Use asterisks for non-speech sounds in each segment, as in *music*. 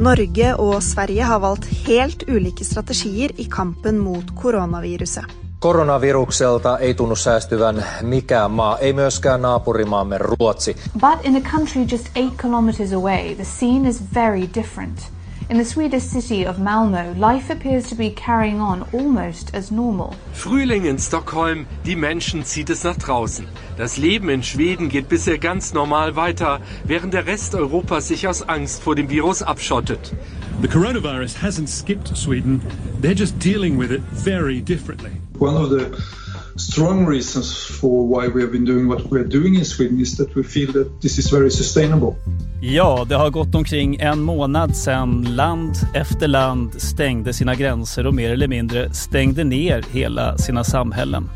Norge och Sverige har valt helt olika strategier i kampen mot coronaviruset. Koronavirukselta ei tunnu säästyvän mikään maa, ei myöskään naapurimaamme Ruotsi. But in a country just eight kilometers away, the scene is very different. In the Swedish city of Malmö, life appears to be carrying on almost as normal. Frühling in Stockholm, die Menschen zieht es nach draußen. Das Leben in Schweden geht bisher ganz normal weiter, während der Rest Europas sich aus Angst vor dem Virus abschottet. The coronavirus hasn't skipped Sweden, they're just dealing with it very differently. One of the strong reasons for why we have been doing what we are doing in Sweden is that we feel that this is very sustainable. Ja, det har gått omkring en månad sedan land efter land stängde sina gränser och mer eller mindre stängde ner hela sina samhällen.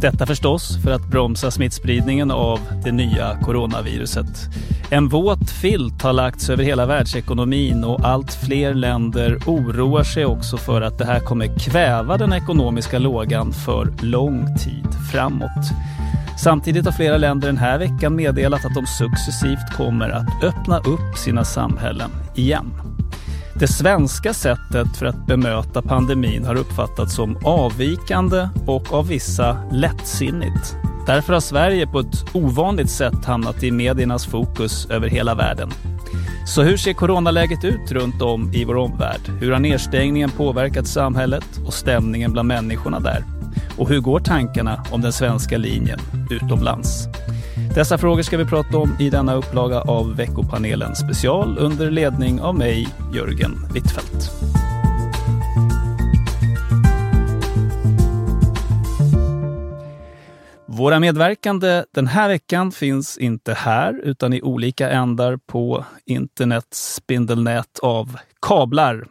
Detta förstås för att bromsa smittspridningen av det nya coronaviruset. En våt filt har lagts över hela världsekonomin och allt fler länder oroar sig också för att det här kommer kväva den ekonomiska lågan för lång tid framåt. Samtidigt har flera länder den här veckan meddelat att de successivt kommer att öppna upp sina samhällen igen. Det svenska sättet för att bemöta pandemin har uppfattats som avvikande och av vissa lättsinnigt. Därför har Sverige på ett ovanligt sätt hamnat i mediernas fokus över hela världen. Så hur ser coronaläget ut runt om i vår omvärld? Hur har nedstängningen påverkat samhället och stämningen bland människorna där? Och hur går tankarna om den svenska linjen utomlands? Dessa frågor ska vi prata om i denna upplaga av veckopanelen special under ledning av mig, Jörgen Wittfeldt. Våra medverkande den här veckan finns inte här utan i olika ändar på internets spindelnät av kablar.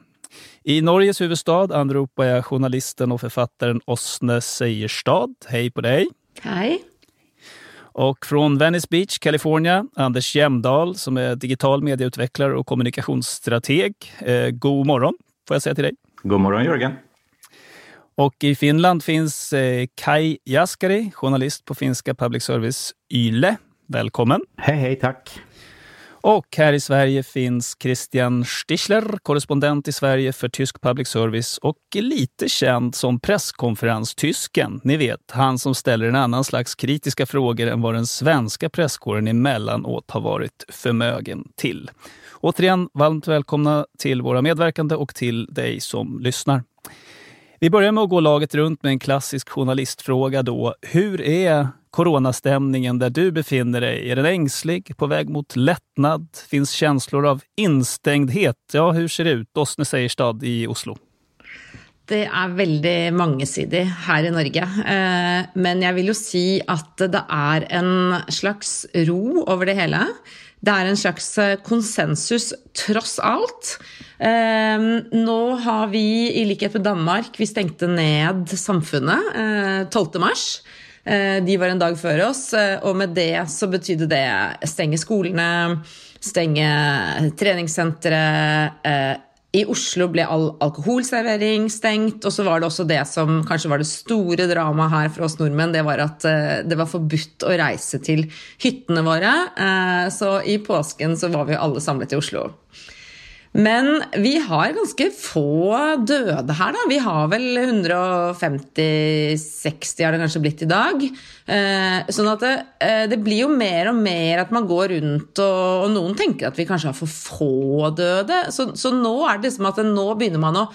I Norges huvudstad anropar jag journalisten och författaren Osne Seierstad. Hej på dig! Hej! Och från Venice Beach, California, Anders Jämdahl som är digital medieutvecklare och kommunikationsstrateg. Eh, god morgon, får jag säga till dig. God morgon Jörgen. Och i Finland finns eh, Kai Jaskari, journalist på finska public service YLE. Välkommen! Hej, hej, tack! Och här i Sverige finns Christian Stichler, korrespondent i Sverige för tysk public service och lite känd som presskonferenstysken. Ni vet, han som ställer en annan slags kritiska frågor än vad den svenska presskåren emellanåt har varit förmögen till. Återigen, varmt välkomna till våra medverkande och till dig som lyssnar. Vi börjar med att gå laget runt med en klassisk journalistfråga då. Hur är coronastämningen där du befinner dig? Är den ängslig, på väg mot lättnad? Finns känslor av instängdhet? Ja, hur ser det ut? Åsne Seierstad i Oslo. Det är väldigt mångsidigt här i Norge, eh, men jag vill ju säga att det är en slags ro över det hela. Det är en slags konsensus trots allt. Eh, nu har vi, i likhet med Danmark, vi stängde ned samfunnet eh, 12. mars. Eh, de var en dag före oss, eh, och med det så betydde det stänga skolorna, stänga träningscentret. Eh, I Oslo blev all alkoholservering stängt och så var det också det som kanske var det stora drama här för oss norrmän, det var att det var förbjudet att resa till hytterna våra. Så i påsken så var vi alla samlade i Oslo. Men vi har ganska få döda här. Då. Vi har väl 150-60 har det kanske blivit idag. Eh, så att det, eh, det, blir ju mer och mer att man går runt och, och någon tänker att vi kanske har för få döda. Så, så nu är det som att nu börjar man att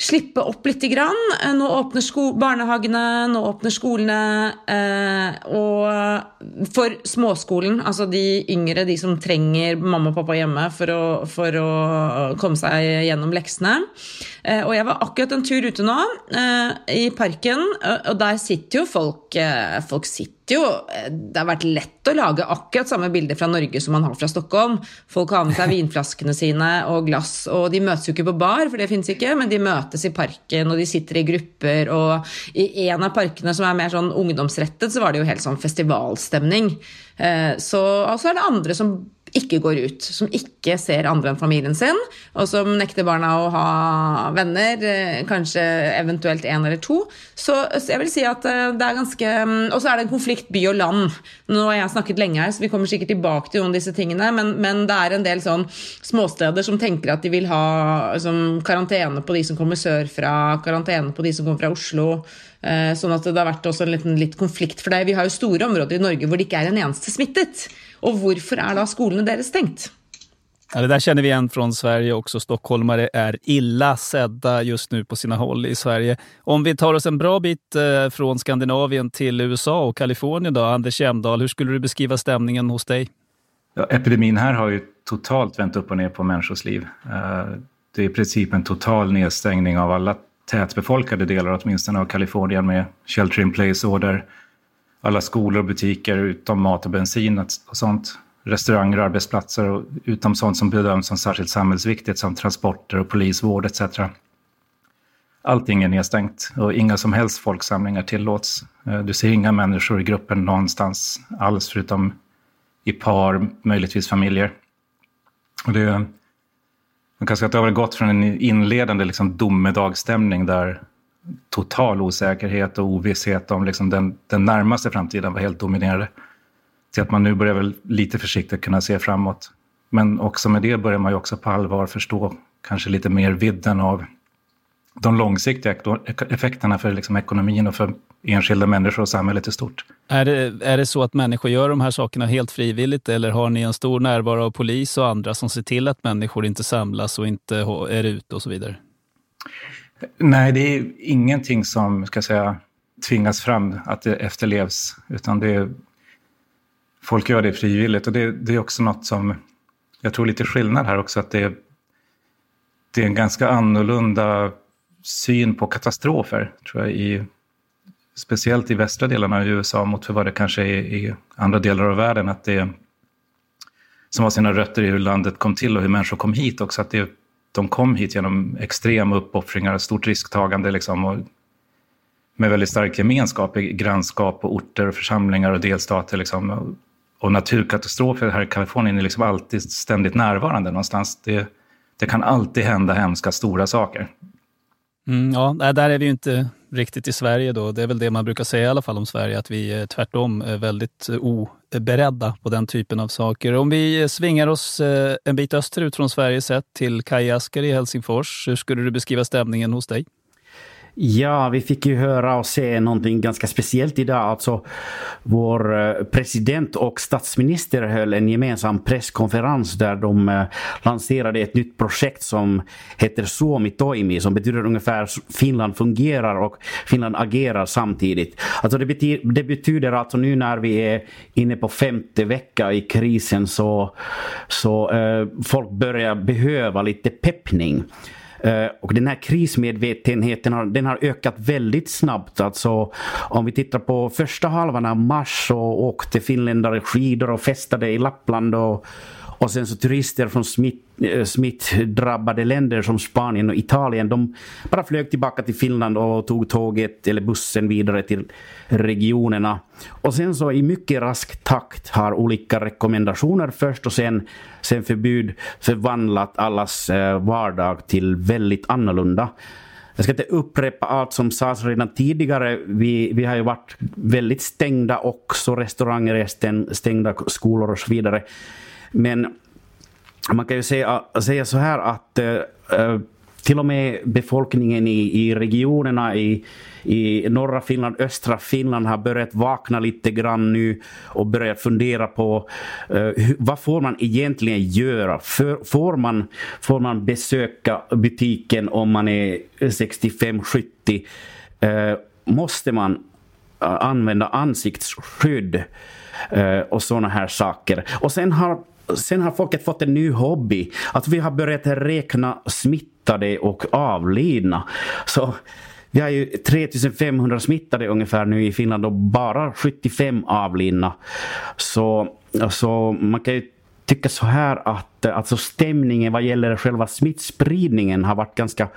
slippe opp lite grann. Eh, nå åpner barnehagene, nå åpner skolene. Eh, og for småskolen, altså de yngre, de som trenger mamma og pappa hjemme for å, for å komme seg gjennom leksene. Eh, og jeg var akkurat en tur ute nå, eh, i parken, og der sitter jo folk eh, Folk sitter jo Det har vært lett å lage akkurat samme bilder fra Norge som man har fra Stockholm. Folk har med seg *laughs* vinflaskene sine og glass, og de møtes jo ikke på bar, for det fins ikke, men de møtes i parken, og de sitter i grupper, og i en av parkene som er mer sånn ungdomsrettet, så var det jo helt sånn festivalstemning. Så, og så er det andre som ikke går ut, som ikke ser andre enn familien sin, og som nekter barna å ha venner, eh, kanskje eventuelt én eller to. Så, jeg vil si at eh, det er ganske mm, Og så er det en konflikt by og land. Nå har jeg snakket lenge her, så vi kommer sikkert tilbake til noen av disse tingene, men, men det er en del sånn småsteder som tenker at de vil ha liksom, karantene på de som kommer sørfra, karantene på de som kommer fra Oslo. Eh, sånn at det har vært også en liten litt konflikt for deg. Vi har jo store områder i Norge hvor det ikke er en eneste smittet. Och varför är då skolorna deres stängt? Ja, det där känner vi igen från Sverige också. Stockholmare är illa sedda just nu på sina håll i Sverige. Om vi tar oss en bra bit eh, från Skandinavien till USA och Kalifornien då, Anders Jämdahl, hur skulle du beskriva stämningen hos dig? Ja, epidemin här har ju totalt vänt upp och ner på människors liv. Eh, det är i princip en total nedstängning av alla tätbefolkade delar åtminstone av Kalifornien med shelter in place-order, alla skolor och butiker utom mat och bensin och sånt. Restauranger och arbetsplatser och utom sånt som bedöms som särskilt samhällsviktigt som transporter och polisvård etc. Allting är nedstängt och inga som helst folksamlingar tillåts. Eh, du ser inga människor i gruppen någonstans alls förutom i par, möjligtvis familjer. Och det, man kan säga att det har gått från en inledande liksom domedagsstämning där total osäkerhet och ovisshet om liksom den, den närmaste framtiden var helt dominerande. Till att man nu börjar väl lite försiktigt kunna se framåt. Men också med det börjar man ju också på allvar förstå kanske lite mer vidden av de långsiktiga effekterna för liksom ekonomin och för enskilda människor och samhället i stort. Är det, är det så att människor gör de här sakerna helt frivilligt eller har ni en stor närvaro av polis och andra som ser till att människor inte samlas och inte är ute och så vidare? Nej, det är ingenting som ska säga, tvingas fram att det efterlevs. Utan det är, folk gör det frivilligt. Och det, det är också något som, jag tror lite skillnad här också, att det är, det är en ganska annorlunda syn på katastrofer, tror jag, i, speciellt i västra delarna av USA mot för vad det kanske är i andra delar av världen. Att det som har sina rötter i hur landet kom till och hur människor kom hit också. Att det de kom hit genom extrema uppoffringar och stort risktagande. Liksom, och med väldigt stark gemenskap i grannskap och orter, och församlingar och delstater. Liksom. Och naturkatastrofer här i Kalifornien är liksom alltid ständigt närvarande någonstans. Det, det kan alltid hända hemska stora saker. Mm, ja, där är vi ju inte riktigt i Sverige då. Det är väl det man brukar säga i alla fall om Sverige, att vi är tvärtom är väldigt eh, oberedda på den typen av saker. Om vi eh, svingar oss en bit österut från Sverige sett till Kaj Asker i Helsingfors, hur skulle du beskriva stämningen hos dig? Ja, vi fick ju höra och se någonting ganska speciellt idag. Alltså, vår eh, president och statsminister höll en gemensam presskonferens där de eh, lanserade ett nytt projekt som heter Suomi Toimi, som betyder ungefär Finland fungerar och Finland agerar samtidigt. Alltså det, betyder, det betyder alltså nu när vi är inne på femte vecka i krisen så, så eh, folk börjar behöva lite peppning. Eh, och den här krismedvetenheten har, den har ökat väldigt snabbt. Alltså, om vi tittar på första halvan av mars så åkte finländare skidor och festade i Lappland och och sen så turister från smitt, eh, smittdrabbade länder som Spanien och Italien, de bara flög tillbaka till Finland och tog tåget eller bussen vidare till regionerna. Och sen så i mycket rask takt har olika rekommendationer först och sen, sen förbud förvandlat allas eh, vardag till väldigt annorlunda. Jag ska inte upprepa allt som sades redan tidigare. Vi, vi har ju varit väldigt stängda också. Restauranger är stängda, skolor och så vidare. Men man kan ju säga, säga så här att eh, eh, till och med befolkningen i, i regionerna i, i norra Finland, östra Finland har börjat vakna lite grann nu och börjat fundera på uh, vad får man egentligen göra? För, får, man, får man besöka butiken om man är 65-70? Eh, måste man eh, använda ansiktsskydd? eh, och sådana här saker. Och sen har sen har folket fått en ny hobby. Att vi har börjat räkna smittade och avlidna. Så vi har ju 3500 smittade ungefär nu i Finland och bara 75 avlidna. Så, så man kan ju tycka så här att alltså stämningen vad gäller själva smittspridningen har varit ganska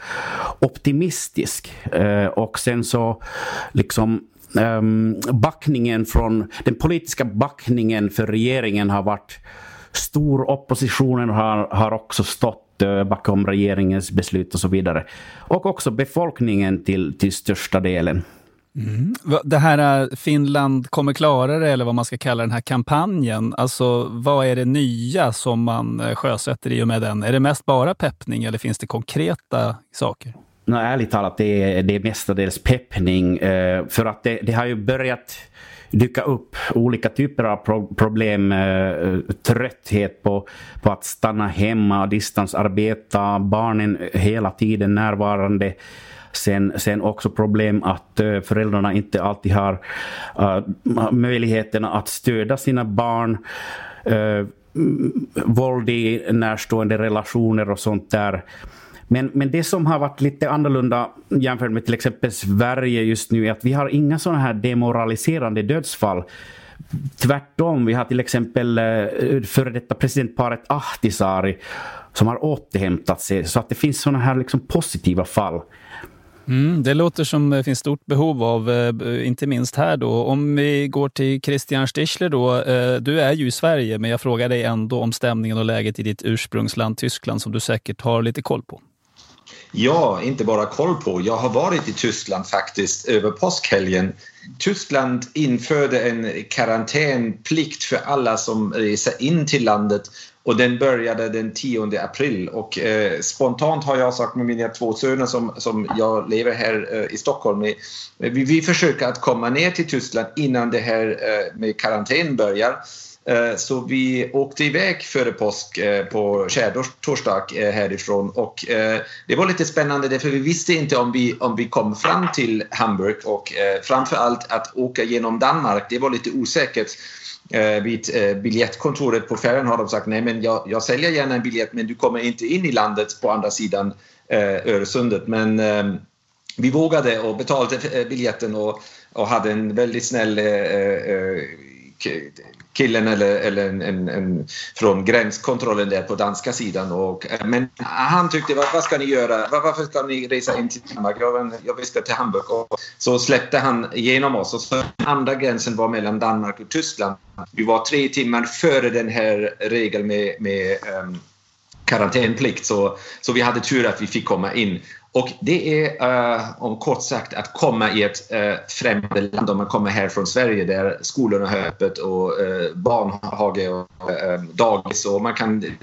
optimistisk. Eh, och sen så liksom eh, backningen från den politiska backningen för regeringen har varit stor. Oppositionen har, har också stått eh, bakom regeringens beslut och så vidare. Och också befolkningen till, till största delen. Mm. Det här eh, Finland kommer klara det, eller vad man ska kalla den här kampanjen. Alltså, vad är det nya som man eh, sjösätter i och med den? Är det mest bara peppning eller finns det konkreta saker? Nej, ärligt talat, det är, det är mestadels peppning. för att det, det har ju börjat dyka upp olika typer av pro problem. Eh, trötthet på, på att stanna hemma, distansarbeta, barnen hela tiden närvarande. Sen, sen också problem att eh, föräldrarna inte alltid har eh, uh, möjligheterna att stödja sina barn. Uh, våld i närstående relationer och sånt där. Men, men det som har varit lite annorlunda jämfört med till exempel Sverige just nu är att vi har inga sådana här demoraliserande dödsfall. Tvärtom, vi har till exempel eh, före detta presidentparet Ahtisaari som har återhämtat sig. Så att det finns sådana här liksom positiva fall. Mm, det låter som det finns stort behov av, eh, inte minst här då. Om vi går till Christian Stichler då. Eh, du är ju i Sverige, men jag frågar dig ändå om stämningen och läget i ditt ursprungsland Tyskland som du säkert har lite koll på. Ja, inte bara koll på. Jag har varit i Tyskland faktiskt över påskhelgen. Tyskland införde en karantänplikt för alla som reser in till landet och den började den 10 april och eh, spontant har jag sagt med mina två söner som, som jag lever här eh, i Stockholm med, vi, vi försöker att komma ner till Tyskland innan det här eh, med karantän börjar. Eh, så vi åkte iväg före påsk eh, på skärtorsdag eh, härifrån och det var lite spännande för vi visste inte om vi, om vi kom fram till Hamburg och framförallt att åka genom Danmark, det var lite osäkert. Vid biljettkontoret på färjan har de sagt nej men jag, jag säljer gärna en biljett men du kommer inte in i landet på andra sidan Öresundet. Men ehm, vi vågade och betalade biljetten och, och hade en väldigt snäll killen eller, eller en, en, en, från gränskontrollen där på danska sidan. Och, men han tyckte, vad, vad ska ni göra? Var, varför ska ni resa in till Danmark? Jag, jag ska till Hamburg. Och så släppte han igenom oss. Och så andra gränsen var mellan Danmark och Tyskland. Vi var tre timmar före den här regeln med, med um, karantänplikt. Så, så vi hade tur att vi fick komma in. Och det är uh, om kort sagt att komma i ett eh, uh, främmande land om man kommer här från Sverige där skolorna har öppet och uh, barnhage och uh, dagis och man kan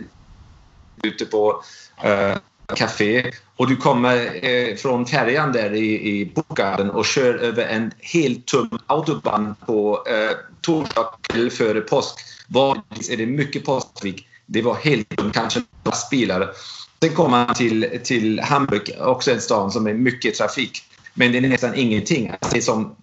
ute på uh, café och du kommer från färjan där i, i Bogarden och kör över en helt tom autobahn på uh, torsdag kväll före påsk. Vanligtvis är det mycket påsktrafik. Det var helt tomt, kanske lastbilar. Sen kommer man till, till Hamburg, också en stad som är mycket trafik. Men det är nästan ingenting. Alltså det är som,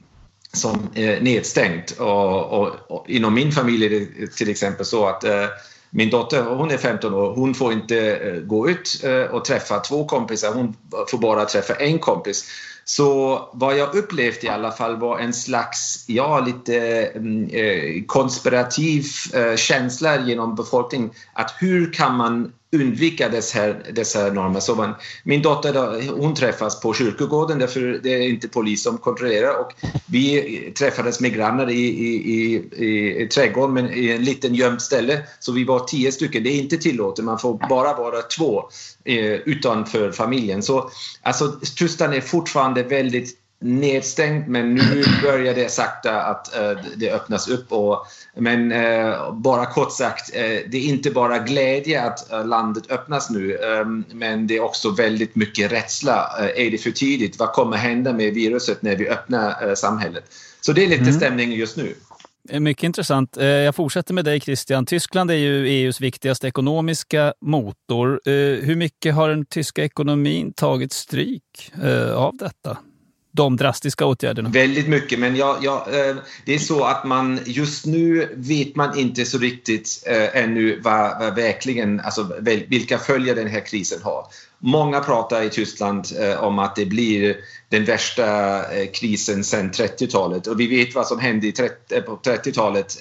som eh, nedstängt. Och, och, och, inom min familj är det till exempel så att eh, min dotter, hon är 15 år, hon får inte eh, gå ut eh, och träffa två kompisar. Hon får bara träffa en kompis. Så vad jag upplevt i alla fall var en slags, ja, lite mm, eh, konspirativ eh, känsla genom befolkningen. Att hur kan man undvika dessa, dessa normer. Så man, min dotter då, hon träffas på kyrkogården därför det är inte polis som kontrollerar och vi träffades med grannar i, i, i, i trädgården men i en liten gömt ställe. Så vi var tio stycken. Det är inte tillåtet, man får bara vara två eh, utanför familjen. Så alltså, Tyskland är fortfarande väldigt nedstängt men nu börjar det sakta att uh, det öppnas upp. Och, men uh, bara kort sagt, uh, det är inte bara glädje att landet öppnas nu um, men det är också väldigt mycket rädsla. är det för tidigt? Vad kommer hända med viruset när vi öppnar samhället? Så det är lite mm. stämningen just nu. Mycket intressant. Jag fortsätter med dig Christian. Tyskland är ju EUs viktigaste ekonomiska motor. Hur mycket har den tyska ekonomin tagit stryk av detta? De drastiska åtgärderna? Väldigt mycket, men jag, jag, eh, det är så att man just nu vet man inte så riktigt eh, ännu vad, vad verkligen, alltså vilka följer den här krisen har. Många pratar i Tyskland eh, om att det blir den värsta krisen sedan 30-talet och vi vet vad som hände på 30-talet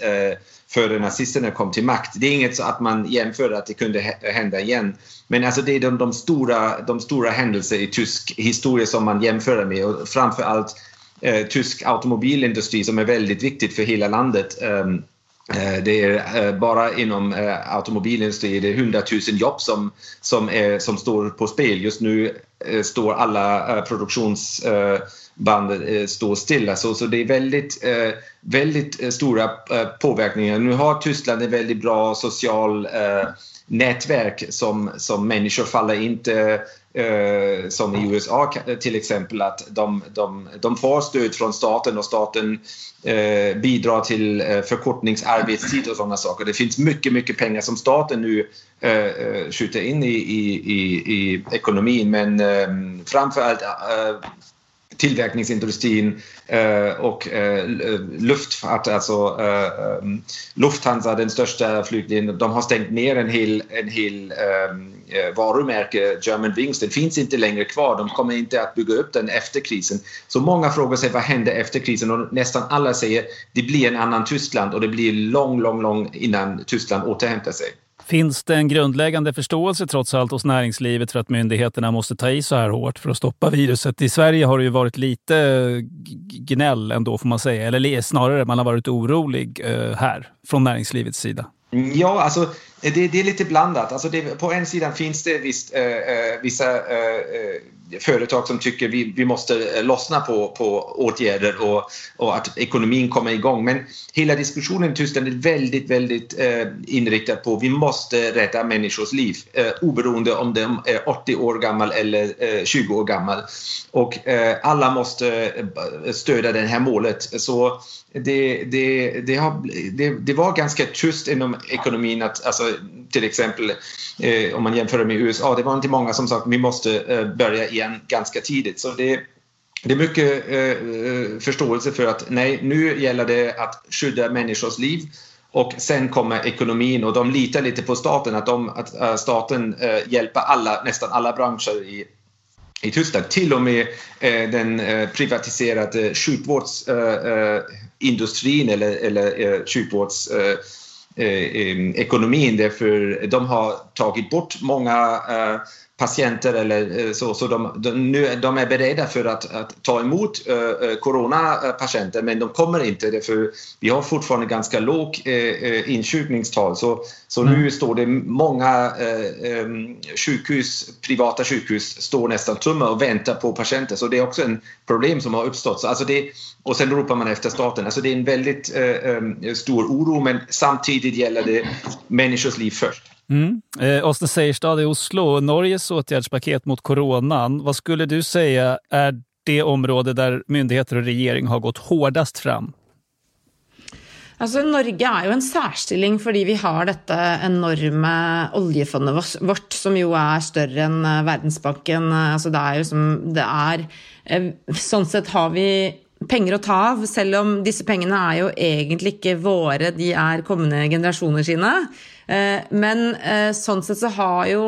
före nazisterna kom till makt. Det är inget så att man jämför att det kunde hända igen. Men alltså det är de, de, stora, de stora händelser i tysk historia som man jämför med och framför allt eh, tysk automobilindustri som är väldigt viktigt för hela landet. Um, det är eh, bara inom eh, automobilindustrin det är 100 000 jobb som, som, är, som står på spel. Just nu står alla produktions bandet eh, står stilla. Så, så det är väldigt, eh, väldigt eh, stora påverkningar. Nu har Tyskland en väldigt bra social nätverk som, som människor faller inte eh, som i USA till exempel att de, de, de får stöd från staten och staten eh, bidrar till eh, förkortningsarbetstid och sådana saker. Det finns mycket, mycket pengar som staten nu eh skjuter in i, i, i, i ekonomin men eh, framförallt eh, tillverkningsindustrin eh, och eh, luftfart, alltså eh, Lufthansa, den största flyglinjen, de har stängt ner en hel, en hel eh, eh, varumärke, German Wings, den finns inte längre kvar. De kommer inte att bygga upp den efter krisen. Så många frågar sig vad händer efter krisen och nästan alla säger det blir en annan Tyskland och det blir lång, lång, lång innan Tyskland återhämtar sig. Finns det en grundläggande förståelse trots allt hos näringslivet för att myndigheterna måste ta i så här hårt för att stoppa viruset? I Sverige har det ju varit lite eh, gnäll ändå får man säga, eller snarare man har varit orolig eh, här från näringslivets sida. Ja, alltså det, det är lite blandat. Alltså det, på en sida finns det visst, eh, eh vissa eh, eh företag som tycker vi, vi måste eh, lossna på, på åtgärder och, och att ekonomin kommer igång. Men hela diskussionen i Tyskland är väldigt, väldigt eh, inriktad på vi måste rädda människors liv eh, oberoende om de är 80 år gammal eller eh, 20 år gammal. Och eh, alla måste eh, stödja det här målet. Så det, det, det, har, det, det var ganska tyst inom ekonomin att alltså, till exempel eh, om man jämför med USA, det var inte många som sa att vi måste eh, börja igen ganska tidigt. Så det, det är mycket eh, eh, förståelse för att nej, nu gäller det att skydda människors liv och sen kommer ekonomin och de litar lite på staten, att, de, att eh, staten eh, hjälper alla, nästan alla branscher i, i Tyskland. Till och med eh, den eh, privatiserade sjukvårdsindustrin eller, eller sjukvårds eh, ekonomin därför de har tagit bort många eh, patienter eller eh, så, så de, de, nu, de är beredda för att, att ta emot uh, coronapatienter men de kommer inte därför vi har fortfarande ganska låg uh, insjukningstal så, så mm. nu står det många uh, um, sjukhus, privata sjukhus står nästan tomma och väntar på patienter så det är också en problem som har uppstått. Så, alltså det, och sen ropar man efter staten. Alltså det är en väldigt um, stor oro men samtidigt gäller det människors liv först. Mm. Eh, Åsne Seierstad i Oslo, Norges åtgärdspaket mot coronan. Vad skulle du säga är det område där myndigheter och regering har gått hårdast fram? Alltså, Norge är ju en særstilling fordi vi har dette enorme oljefondet vårt, som jo er større enn Världsbanken. Eh, Verdensbanken. Altså, det er jo som det er eh, Sånn sett har vi penger å ta av, selv om disse pengene er jo egentlig ikke våre, de er kommende generasjoner sine. Eh, men eh, sånn sett så har jo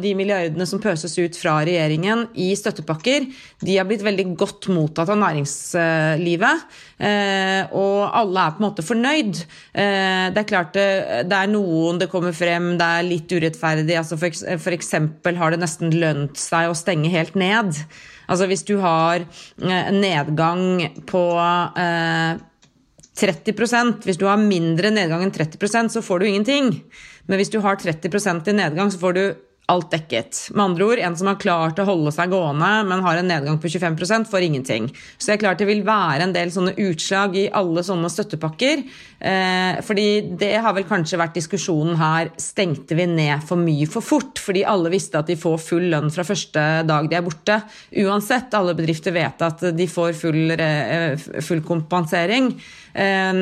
de milliardene som pøses ut fra regjeringen i støttepakker, de har blitt veldig godt mottatt av næringslivet. Eh, og alle er på en måte fornøyd. Det er klart det, det er noen det kommer frem, det er litt urettferdig. Altså for, eksempel har det nesten lønt seg å stenge helt ned. Altså hvis du har en nedgang på 30% Hvis du har mindre nedgang enn 30% så får du ingenting. Men hvis du har 30% i nedgang, så får du alt dekket. Med andre ord, en som har klart å holde seg gående, men har en nedgang på 25% får ingenting. Så det er klart det vil være en del sånne utslag i alle sånne støttepakker. Eh, fordi det har vel kanskje vært diskusjonen her, stengte vi ned for mye for fort? Fordi alle visste at de får full lønn fra første dag de er borte. Uansett, alle bedrifter vet at de får full, eh, full kompensering. Eh,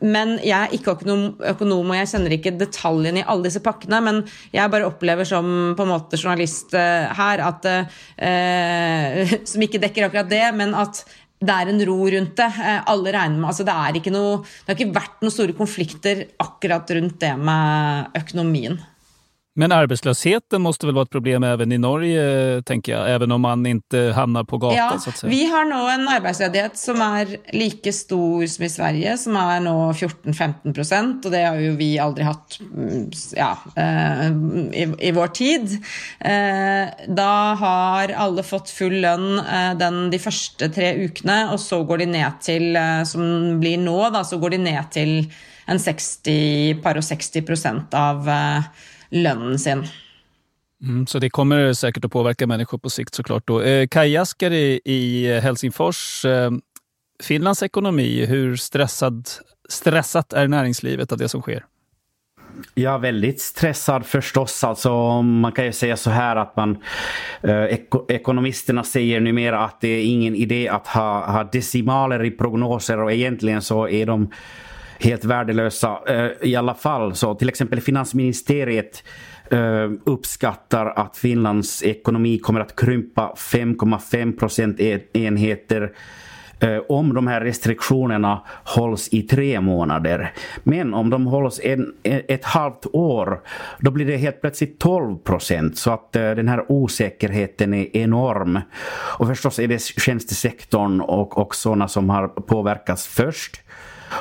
men jeg er ikke økonom, og jeg kjenner ikke detaljene i alle disse pakkene. Men jeg bare opplever som på en måte journalist eh, her at eh, *laughs* Som ikke dekker akkurat det, men at det er en ro rundt det. Eh, Alle regner med, altså det, er ikke noe, det har ikke vært noen store konflikter akkurat rundt det med økonomien. Men arbetslösheten måste väl vara ett problem även i Norge, tänker jag, även om man inte hamnar på gatan? Ja, så att säga. vi har nu en arbetslöshet som är lika stor som i Sverige, som är nu 14-15 procent, och det har ju vi aldrig haft mm, ja, eh, i, i vår tid. Eh, då har alla fått full lön eh, den, de första tre veckorna och så går de ner till, som blir nu, då, så går de ner till en 60, par och 60 procent av lönnen sin. Mm, så det kommer säkert att påverka människor på sikt såklart. Då. Eh, Kaj Askari i Helsingfors, eh, Finlands ekonomi, hur stressad, stressat är näringslivet av det som sker? Ja, väldigt stressad förstås. Alltså, man kan ju säga så här att man, eh, eko, ekonomisterna säger numera att det är ingen idé att ha, ha decimaler i prognoser och egentligen så är de helt värdelösa eh, i alla fall. Så till exempel finansministeriet eh, uppskattar att Finlands ekonomi kommer att krympa 5,5 procentenheter e- eh, om de här restriktionerna hålls i tre månader. Men om de hålls en, e- ett halvt år, då blir det helt plötsligt 12 procent. Så att den här osäkerheten är enorm. Och förstås är det tjänstesektorn och, och sådana som har påverkats först.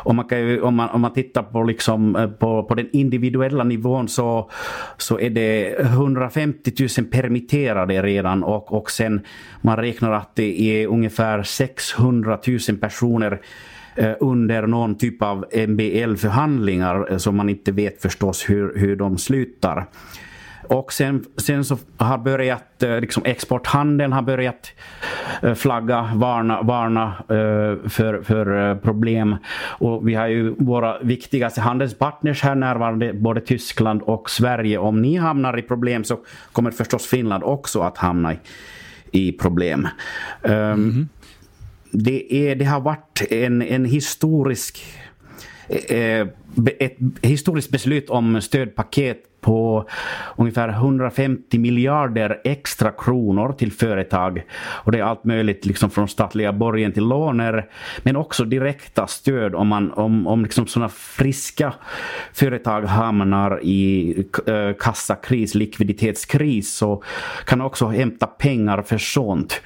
Och man kan ju, om, man, om man tittar på, liksom, eh, på, på den individuella nivån så, så är det 150 000 permitterade redan och, och sen man räknar att det är ungefär 600 000 personer eh, under någon typ av MBL-förhandlingar eh, som man inte vet förstås hur, hur de slutar. Och sen, sen så har börjat, eh, liksom exporthandeln har börjat eh, flagga, varna, varna eh, för, för problem. Och vi har ju våra viktigaste handelspartners här närvarande, både Tyskland och Sverige. Om ni hamnar i problem så kommer förstås Finland också att hamna i, i problem. Mm -hmm. det, är, det har varit en, en historisk ett historiskt beslut om stödpaket på ungefär 150 miljarder extra kronor till företag. Och det är allt möjligt liksom från statliga borgen till låner, men också direkta stöd om, man, om, om liksom sådana friska företag hamnar i eh, kassakris, likviditetskris, så kan också hämta pengar för sånt.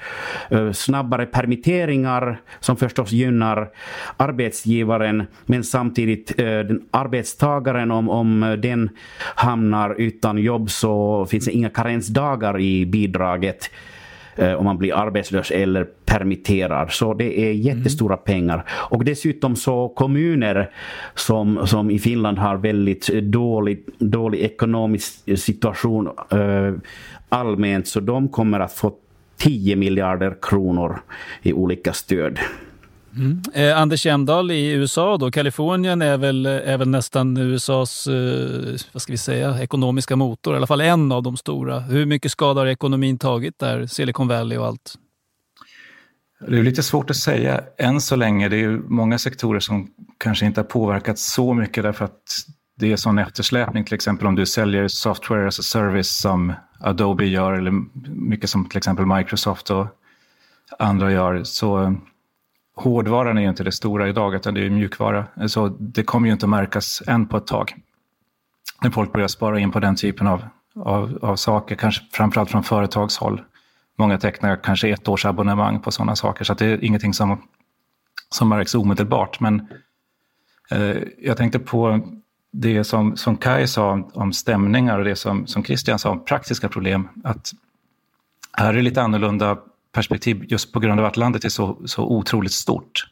Eh, snabbare permitteringar som förstås gynnar arbetsgivaren, men samtidigt eh, den arbetstagaren om, om den hamnar hamnar utan jobb så finns det inga karensdagar i bidraget eh, om man blir arbetslös eller permitterad. Så det är jättestora mm. pengar. Och dessutom så kommuner som, som i Finland har väldigt dålig, dålig ekonomisk situation eh, allmänt så de kommer att få 10 miljarder kronor i olika stöd. Mm. Eh, Anders Jämdahl i USA då, Kalifornien är väl, eh, är väl nästan USAs eh, vad ska vi säga, ekonomiska motor, i alla fall en av de stora. Hur mycket skada har ekonomin tagit där, Silicon Valley och allt? Det är lite svårt att säga än så länge. Det är ju många sektorer som kanske inte har påverkats så mycket därför att det är sån eftersläpning, till exempel om du säljer software as a service som Adobe gör eller mycket som till exempel Microsoft och andra gör. Så eh, hårdvaran är ju inte det stora idag, utan det är mjukvara. Så det kommer ju inte att märkas än på ett tag. När folk börjar spara in på den typen av, av, av saker, kanske framförallt från företagshåll. Många tecknar kanske ett års abonnemang på sådana saker, så det är ingenting som, som märks omedelbart. Men eh, jag tänkte på det som, som Kai sa om, om stämningar och det som, som Christian sa om praktiska problem. Att här är det lite annorlunda perspektiv just på grund av att landet är så, så otroligt stort.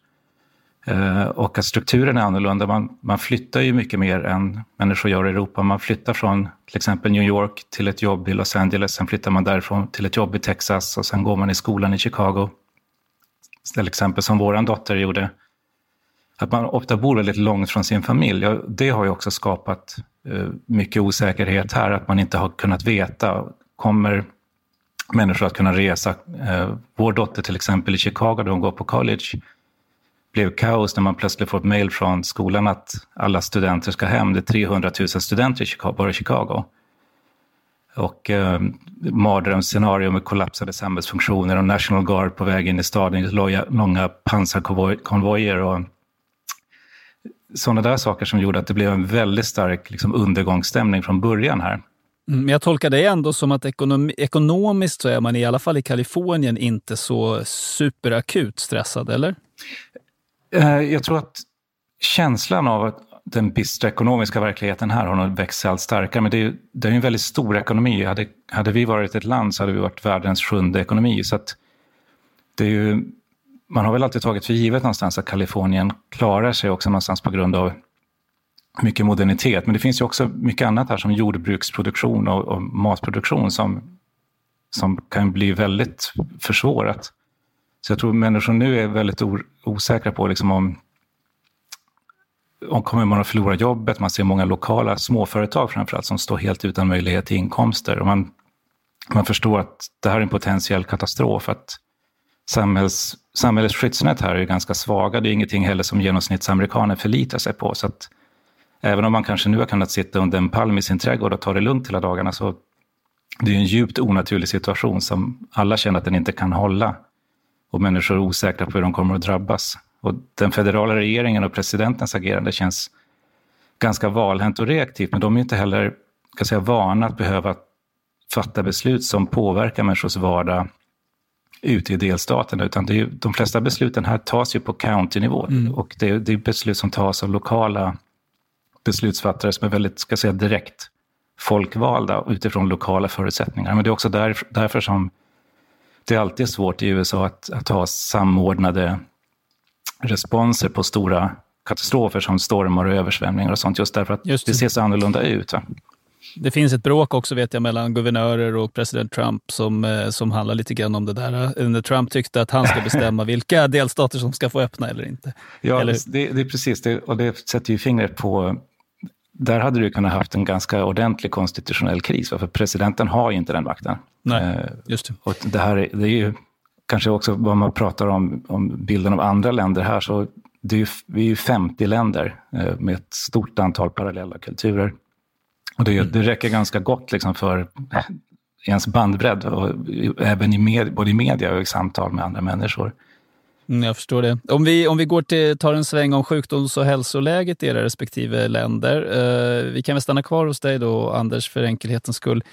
Eh, och att strukturen är annorlunda. Man, man flyttar ju mycket mer än människor gör i Europa. Man flyttar från till exempel New York till ett jobb i Los Angeles, sen flyttar man därifrån till ett jobb i Texas och sen går man i skolan i Chicago. Till exempel som vår dotter gjorde. Att man ofta bor väldigt långt från sin familj. Det har ju också skapat eh, mycket osäkerhet här, att man inte har kunnat veta. Kommer människor att kunna resa? Eh, vår dotter till exempel i Chicago, där hon går på college, blev kaos när man plötsligt får ett mejl från skolan att alla studenter ska hem. Det är 300 000 studenter i Chicago, bara i Chicago. Och eh, mardrömsscenario med kollapsade samhällsfunktioner och National Guard på väg in i staden långa pansarkonvojer och sådana där saker som gjorde att det blev en väldigt stark liksom, undergångsstämning från början här. Mm, men jag tolkar det ändå som att ekonom ekonomiskt så är man i alla fall i Kalifornien inte så superakut stressad, eller? Eh, jag tror att känslan av att den bistra ekonomiska verkligheten här har nog växt sig allt starkare. Men det är, det är en väldigt stor ekonomi. Hade, hade vi varit ett land så hade vi varit världens sjunde ekonomi. Så det är ju, man har väl alltid tagit för givet någonstans att Kalifornien klarar sig också någonstans på grund av mycket modernitet. Men det finns ju också mycket annat här som jordbruksproduktion och, och matproduktion som, som kan bli väldigt försvårat. Så jag tror människor nu är väldigt osäkra på liksom om, om kommer man att förlora jobbet. Man ser många lokala småföretag framförallt som står helt utan möjlighet till inkomster. Och man, man förstår att det här är en potentiell katastrof. Att samhälls, samhällets skyddsnät här är ganska svaga. Det är ingenting heller som genomsnittsamerikaner förlitar sig på. Så att även om man kanske nu har kunnat sitta under en palm i sin trädgård och ta det lugnt hela dagarna så det är en djupt onaturlig situation som alla känner att den inte kan hålla och människor är osäkra på hur de kommer att drabbas. Och den federala regeringen och presidentens agerande känns ganska valhänt och reaktivt, men de är inte heller kan säga, vana att behöva fatta beslut som påverkar människors vardag ute i delstaterna, utan det är ju, de flesta besluten här tas ju på county-nivå. Mm. Och det är, det är beslut som tas av lokala beslutsfattare som är väldigt, ska säga, direkt folkvalda utifrån lokala förutsättningar. Men det är också där, därför som det är alltid svårt i USA att, att ha samordnade responser på stora katastrofer som stormar och översvämningar och sånt, just därför att just det. det ser så annorlunda ut. Va? Det finns ett bråk också vet jag mellan guvernörer och president Trump som, eh, som handlar lite grann om det där. När Trump tyckte att han ska bestämma *laughs* vilka delstater som ska få öppna eller inte. Ja, eller? Det, det, är precis det. Och det sätter ju fingret på där hade du kunnat haft en ganska ordentlig konstitutionell kris, för presidenten har ju inte den makten. Nej, eh, just det. Och det här det är ju kanske också vad man pratar om, om bilden av andra länder här, så det är ju, vi är ju 50 länder eh, med ett stort antal parallella kulturer. Och det, mm. det räcker ganska gott liksom för ens bandbredd, och även i med, både i media och i samtal med andra människor. Mm, jag förstår det. Om vi, om vi går till, tar en sväng om sjukdoms och hälsoläget i era respektive länder. Eh, vi kan väl stanna kvar hos dig då, Anders, för enkelhetens skull.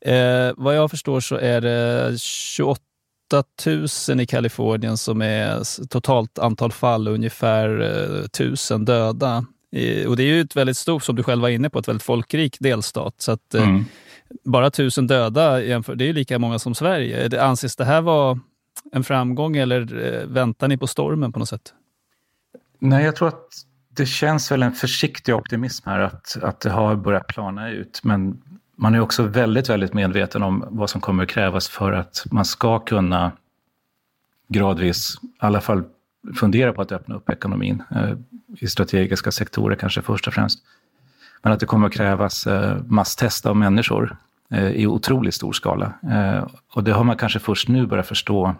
Eh, vad jag förstår så är det 28 000 i Kalifornien som är totalt antal fall, ungefär eh, 1000 döda. Och det är ju ett väldigt stort, som du själv var inne på, ett väldigt folkrik delstat. Så att, eh, mm. Bara 1000 döda, jämför, det är lika många som Sverige. Anses det här vara en framgång eller eh, väntar ni på stormen på något sätt? Nej, jag tror att det känns väl en försiktig optimism här att, att det har börjat plana ut. Men man är också väldigt, väldigt medveten om vad som kommer att krävas för att man ska kunna gradvis, i alla fall fundera på att öppna upp ekonomin eh, i strategiska sektorer kanske först och främst. Men att det kommer att krävas eh, masstest av människor eh, i otroligt stor skala. Eh, och det har man kanske först nu börjat förstå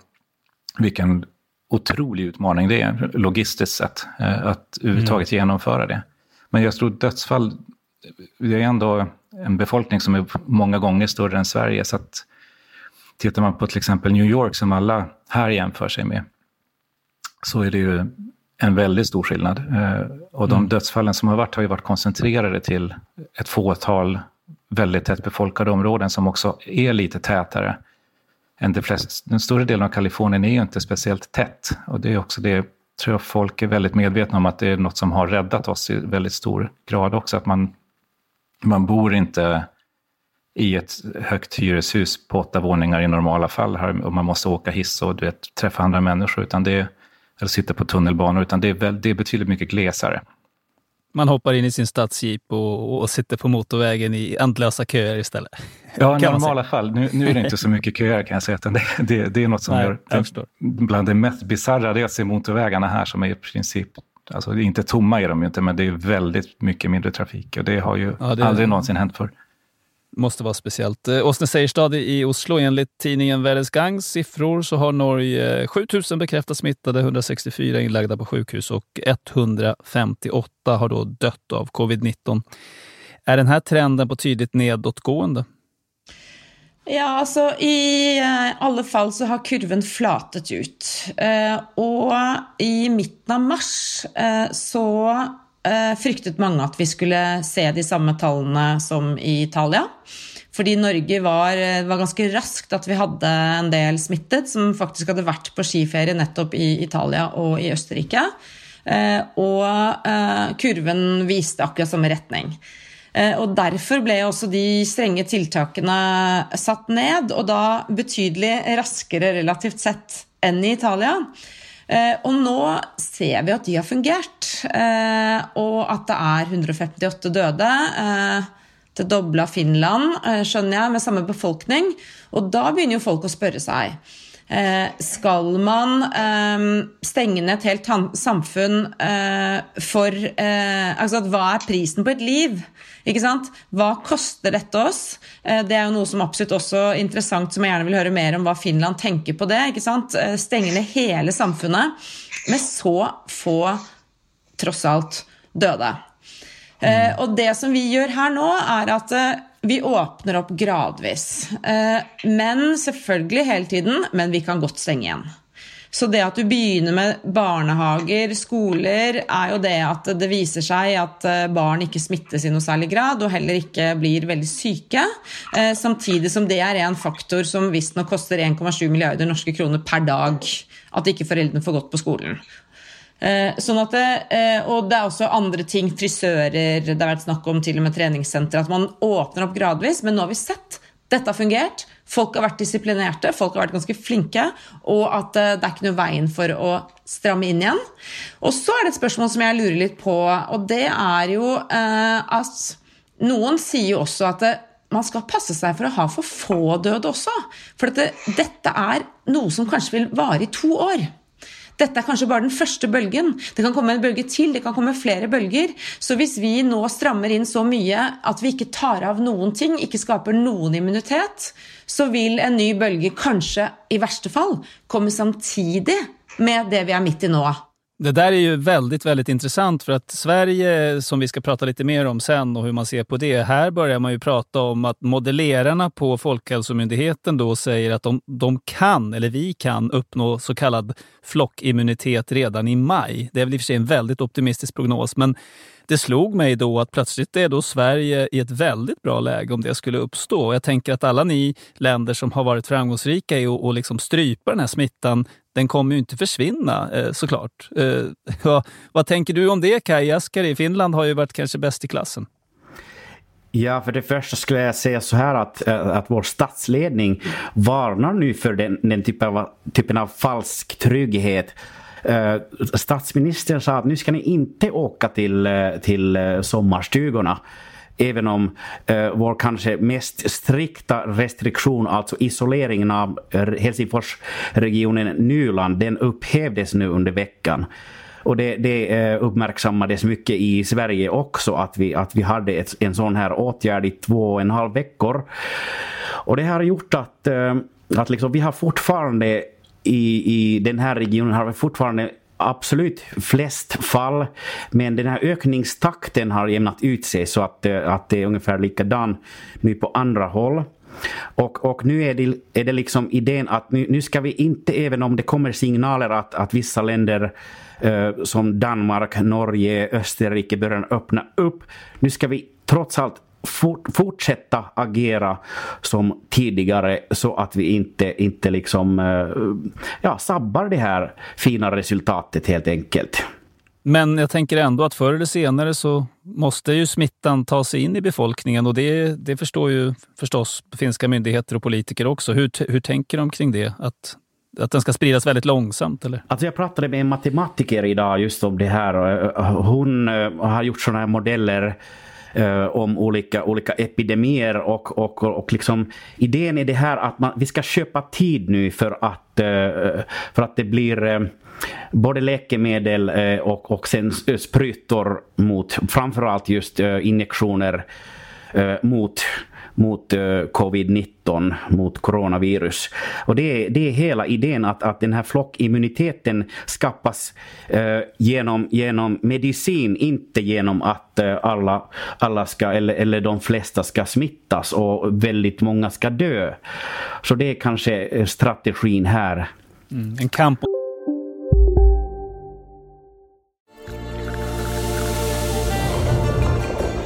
vilken otrolig utmaning det är logistiskt sett eh, att överhuvudtaget mm. genomföra det. Men jag tror dödsfall, det är ändå en befolkning som är många gånger större än Sverige. Så att tittar man på till exempel New York som alla här jämför sig med, så är det ju en väldigt stor skillnad. Eh, och de mm. dödsfallen som har varit har ju varit koncentrerade till ett fåtal väldigt tätt befolkade områden som också är lite tätare än de flesta. Den större delen av Kalifornien är ju inte speciellt tätt. Och det är också det, tror jag folk är väldigt medvetna om, att det är något som har räddat oss i väldigt stor grad också. Att man, man bor inte i ett högt hyreshus på åtta våningar i normala fall här, och man måste åka hiss och du vet, träffa andra människor, utan det är eller sitta på tunnelbanor, utan det är, väl, det är betydligt mycket glesare. Man hoppar in i sin stadsjeep och, och sitter på motorvägen i ändlösa köer istället. *laughs* Ja, i normala fall. Nu, nu, är det inte så mycket köer kan jag säga. Det, det, det är något som Nej, gör... Det, bland det mest bisarra det är att se motorvägarna här som är i princip Alltså inte tomma är de ju inte, men det är väldigt mycket mindre trafik och det har ju ja, det aldrig någonsin hänt förr. Måste vara speciellt. Eh, Åsne Seierstad i Oslo, enligt tidningen Verdens Gangs siffror så har Norge eh, 7000 bekräftat smittade, 164 inlagda på sjukhus och 158 har då dött av covid-19. Är den här trenden på tydligt nedåtgående? Ja, alltså I eh, alla fall så har kurven flatat ut. Eh, i mitten av mars så eh, fryktet mange at vi skulle se de samme tallene som i Italia. Fordi Norge var, eh, var ganske raskt at vi hadde en del smittet som faktisk hadde vært på skiferie nettopp i Italia og i Østerrike. Eh, og eh, kurven viste akkurat samme retning. Eh, og Derfor ble også de strenge tiltakene satt ned, og da betydelig raskere relativt sett enn i Italia. Eh, og nå ser vi at de har fungert, eh, og at det er 158 døde. Det dobla Finland, eh, skjønner jeg, med samme befolkning. Og da begynner jo folk å spørre seg Eh, skal man eh, stenge ned et helt samfunn eh, for eh, altså Hva er prisen på et liv? Ikke sant? Hva koster dette oss? Eh, det er jo noe som absolutt også er interessant, som jeg gjerne vil høre mer om hva Finland tenker på det. ikke sant? Eh, stenge ned hele samfunnet med så få, tross alt, døde. Mm. Og det som vi gjør her nå, er at eh, vi åpner opp gradvis. Eh, men selvfølgelig hele tiden, men vi kan godt stenge igjen. Så det at du begynner med barnehager, skoler, er jo det at det viser seg at eh, barn ikke smittes i noe særlig grad, og heller ikke blir veldig syke. Eh, samtidig som det er en faktor som visstnok koster 1,7 milliarder norske kroner per dag. At ikke foreldrene får gått på skolen. Eh, sånn at det, eh, og det er også andre ting, frisører, det har vært snakk om til og med treningssenter. at man åpner opp gradvis. Men nå har vi sett dette har fungert. Folk har vært disiplinerte, folk har vært ganske flinke, og at eh, det er ikke noe veien for å stramme inn igjen. Og så er det et spørsmål som jeg lurer litt på, og det er jo eh, at noen sier jo også at det, man skal passe seg for å ha for få døde også. For det, dette er noe som kanskje vil vare i to år. Dette er kanskje bare den første bølgen. Det kan komme en bølge til, det kan komme flere bølger. Så hvis vi nå strammer inn så mye at vi ikke tar av noen ting, ikke skaper noen immunitet, så vil en ny bølge kanskje i verste fall komme samtidig med det vi er midt i nå. Det där är ju väldigt, väldigt intressant för att Sverige, som vi ska prata lite mer om sen och hur man ser på det, här börjar man ju prata om att modellerarna på Folkhälsomyndigheten då säger att de, de kan, eller vi kan, uppnå så kallad flockimmunitet redan i maj. Det är väl i och för sig en väldigt optimistisk prognos, men det slog mig då att plötsligt är då Sverige i ett väldigt bra läge om det skulle uppstå. Jag tänker att alla ni länder som har varit framgångsrika i att liksom strypa den här smittan, den kommer ju inte försvinna eh, såklart. Eh, *laughs* ja, vad, tänker du om det Kaj i Finland har ju varit kanske bäst i klassen. Ja, för det första skulle jag säga så här att, eh, att vår statsledning varnar nu för den, den typen, av, typen av falsk trygghet statsministern sa att nu ska ni inte åka till, till sommarstugorna. Även om eh, vår kanske mest strikta restriktion, alltså isoleringen av eh, Helsingforsregionen Nyland, den upphävdes nu under veckan. Och det, det eh, uppmärksammades mycket i Sverige också att vi, att vi hade ett, en sån här åtgärd i två och en halv veckor. Och det har gjort att, eh, att liksom, vi har fortfarande i, i den här regionen har vi fortfarande absolut flest fall. Men den här ökningstakten har jämnat ut sig så att, eh, att det är ungefär likadan nu på andra håll. Och, och nu är det, är det liksom idén att nu, nu ska vi inte, även om det kommer signaler att, att vissa länder eh, som Danmark, Norge, Österrike börjar öppna upp. Nu ska vi trots allt fort, fortsätta agera som tidigare så att vi inte, inte liksom, eh, ja, sabbar det här fina resultatet helt enkelt. Men jag tänker ändå att förr eller senare så måste ju smittan ta sig in i befolkningen och det, det förstår ju förstås finska myndigheter och politiker också. Hur, hur tänker de kring det? Att att den ska spridas väldigt långsamt? Eller? Alltså jag pratade med en matematiker idag just om det här. Hon har gjort sådana här modeller Eh, om olika, olika epidemier och, och, och liksom, idén är det här att man, vi ska köpa tid nu för att, eh, för att det blir eh, både läkemedel och, och sen sprutor mot framförallt just injektioner mot mot eh, covid-19, mot coronavirus. Och det är, det är hela idén att, att den här flockimmuniteten skapas eh, genom, genom medicin, inte genom att eh, alla, alla ska, eller, eller de flesta ska smittas och väldigt många ska dö. Så det är kanske eh, strategin här. Mm, en kamp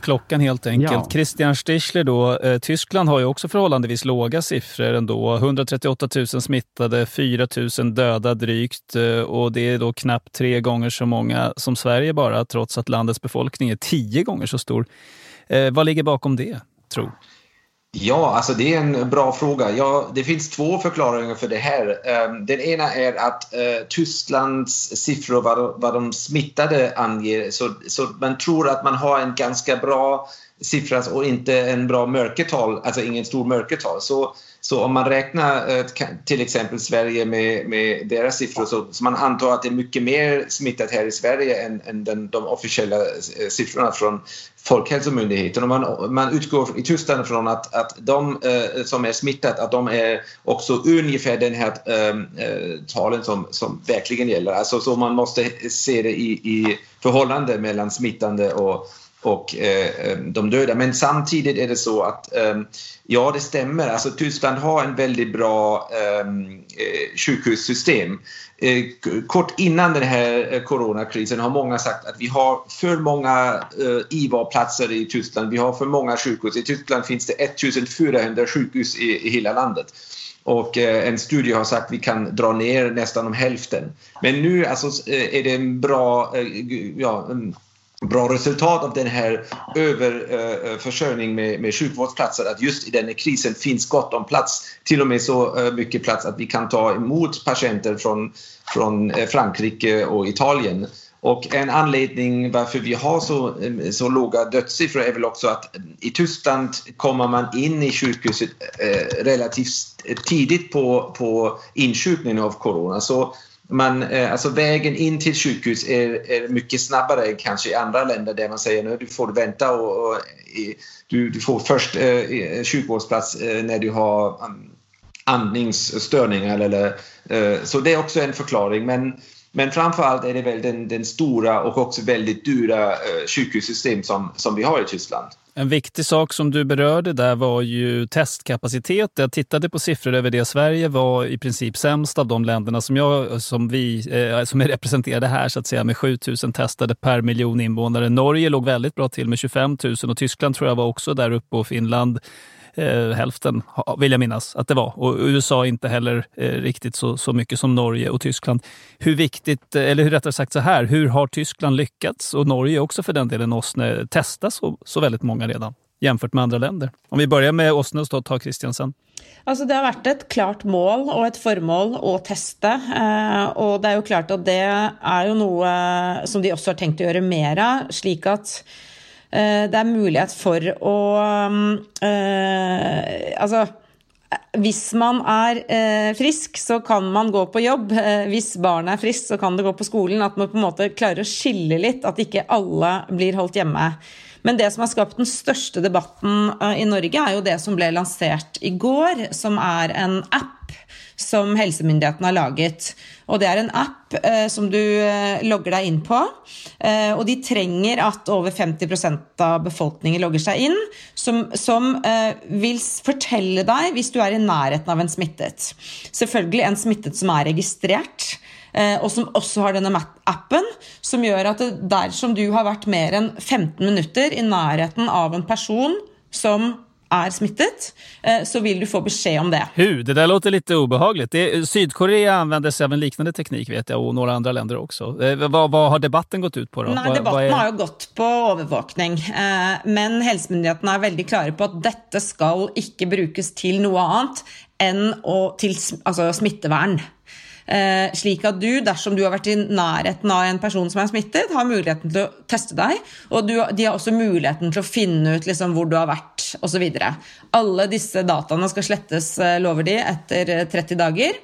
Klockan helt enkelt. Ja. Christian Stichler då, eh, Tyskland har ju också förhållandevis låga siffror ändå. 138 000 smittade, 4 000 döda drygt eh, och det är då knappt tre gånger så många som Sverige bara, trots att landets befolkning är tio gånger så stor. Eh, vad ligger bakom det, tro? Ja, alltså det är en bra fråga. Ja, det finns två förklaringar för det här. Ehm, den ena är att eh, Tysklands siffror vad, vad de smittade anger, så, så man tror att man har en ganska bra siffra och inte en bra mörkertal, alltså ingen stor mörkertal. Så, så om man räknar eh, till exempel Sverige med, med deras siffror så, så man antar att det är mycket mer smittat här i Sverige än, än den, de officiella eh, siffrorna från Folkhälsomyndigheten. Och man, man utgår i Tyskland från att, att de eh, som är smittade att de är också ungefär den här ehm, eh, talen som, som verkligen gäller. Alltså, så man måste se det i, i förhållande mellan smittande och, och eh, eh de döda. Men samtidigt är det så att eh, ja, det stämmer. Alltså, Tyskland har en väldigt bra eh, eh sjukhussystem. Eh, kort innan den här eh, coronakrisen har många sagt att vi har för många eh, IVA-platser i Tyskland. Vi har för många sjukhus. I Tyskland finns det 1400 sjukhus i, i hela landet. Och en studie har sagt att vi kan dra ner nästan om hälften. Men nu alltså, är det en bra, ja, bra resultat av den här överförsörjningen eh, eh, med, med sjukvårdsplatser att just i den här krisen finns gott om plats. Till och med så eh, mycket plats att vi kan ta emot patienter från, från Frankrike och Italien. Och en anledning varför vi har så, så låga dödssiffror är väl också att i Tyskland kommer man in i sjukhuset relativt tidigt på, på insjukningen av corona. Så man, eh, alltså vägen in till sjukhus är, är, mycket snabbare än kanske i andra länder där man säger att du får vänta och, och du, du, får först eh, eh, sjukvårdsplats eh, när du har um, andningsstörningar. Eller, eh, så det är också en förklaring. Men, men framförallt är det väl den, den stora och också väldigt dyra eh, sjukhussystem som, som vi har i Tyskland. En viktig sak som du berörde där var ju testkapacitet. Jag tittade på siffror över det. Sverige var i princip sämst av de länderna som, jag, som, vi, eh, som är representerade här, så att säga, med 7 000 testade per miljon invånare. Norge låg väldigt bra till med 25 000 och Tyskland tror jag var också där uppe och Finland eh, hälften, vill jag minnas att det var. Och USA inte heller eh, riktigt så, så mycket som Norge och Tyskland. Hur viktigt, eh, eller hur rättare sagt så här, hur har Tyskland lyckats, och Norge också för den delen, Osne, testa så, så väldigt många redan jämfört med andra länder? Om vi börjar med Åsnes och tar Kristiansen. Alltså det har varit ett klart mål och ett formål att testa. Eh, det är ju klart att det är ju något eh, som de också har tänkt att göra mera, slik at Eh, det er mulighet for å eh, Altså hvis man er eh, frisk, så kan man gå på jobb. Eh, hvis barnet er friskt, så kan det gå på skolen. At man på en måte klarer å skille litt, at ikke alle blir holdt hjemme. Men det som har skapt den største debatten eh, i Norge, er jo det som ble lansert i går, som er en app som helsemyndighetene har laget. Og det er en app eh, som du eh, logger deg inn på. Eh, og de trenger at over 50% av befolkningen logger seg inn, som, som eh, vil fortelle deg hvis du er i nærheten av en smittet. Selvfølgelig en smittet som er registrert. och og som også har denne appen, som gjør at dersom du har vært mer enn 15 minutter i nærheten av en person som är smittet eh, så vill du få besked om det. Hu, det där låter lite obehagligt. Det, Sydkorea använder sig av en liknande teknik vet jag och några andra länder också. Eh, vad, vad har debatten gått ut på? Då? Nej, debatten är... har ju gått på övervakning. Eh, men hälsomyndigheterna är väldigt klara på att detta ska inte brukas till något annat än till alltså, smittevärn. Eh, slik at du, dersom du har vært i nærheten av en person som er smittet, har muligheten til å teste deg. Og du, de har også muligheten til å finne ut liksom, hvor du har vært osv. Alle disse dataene skal slettes, eh, lover de, etter eh, 30 dager.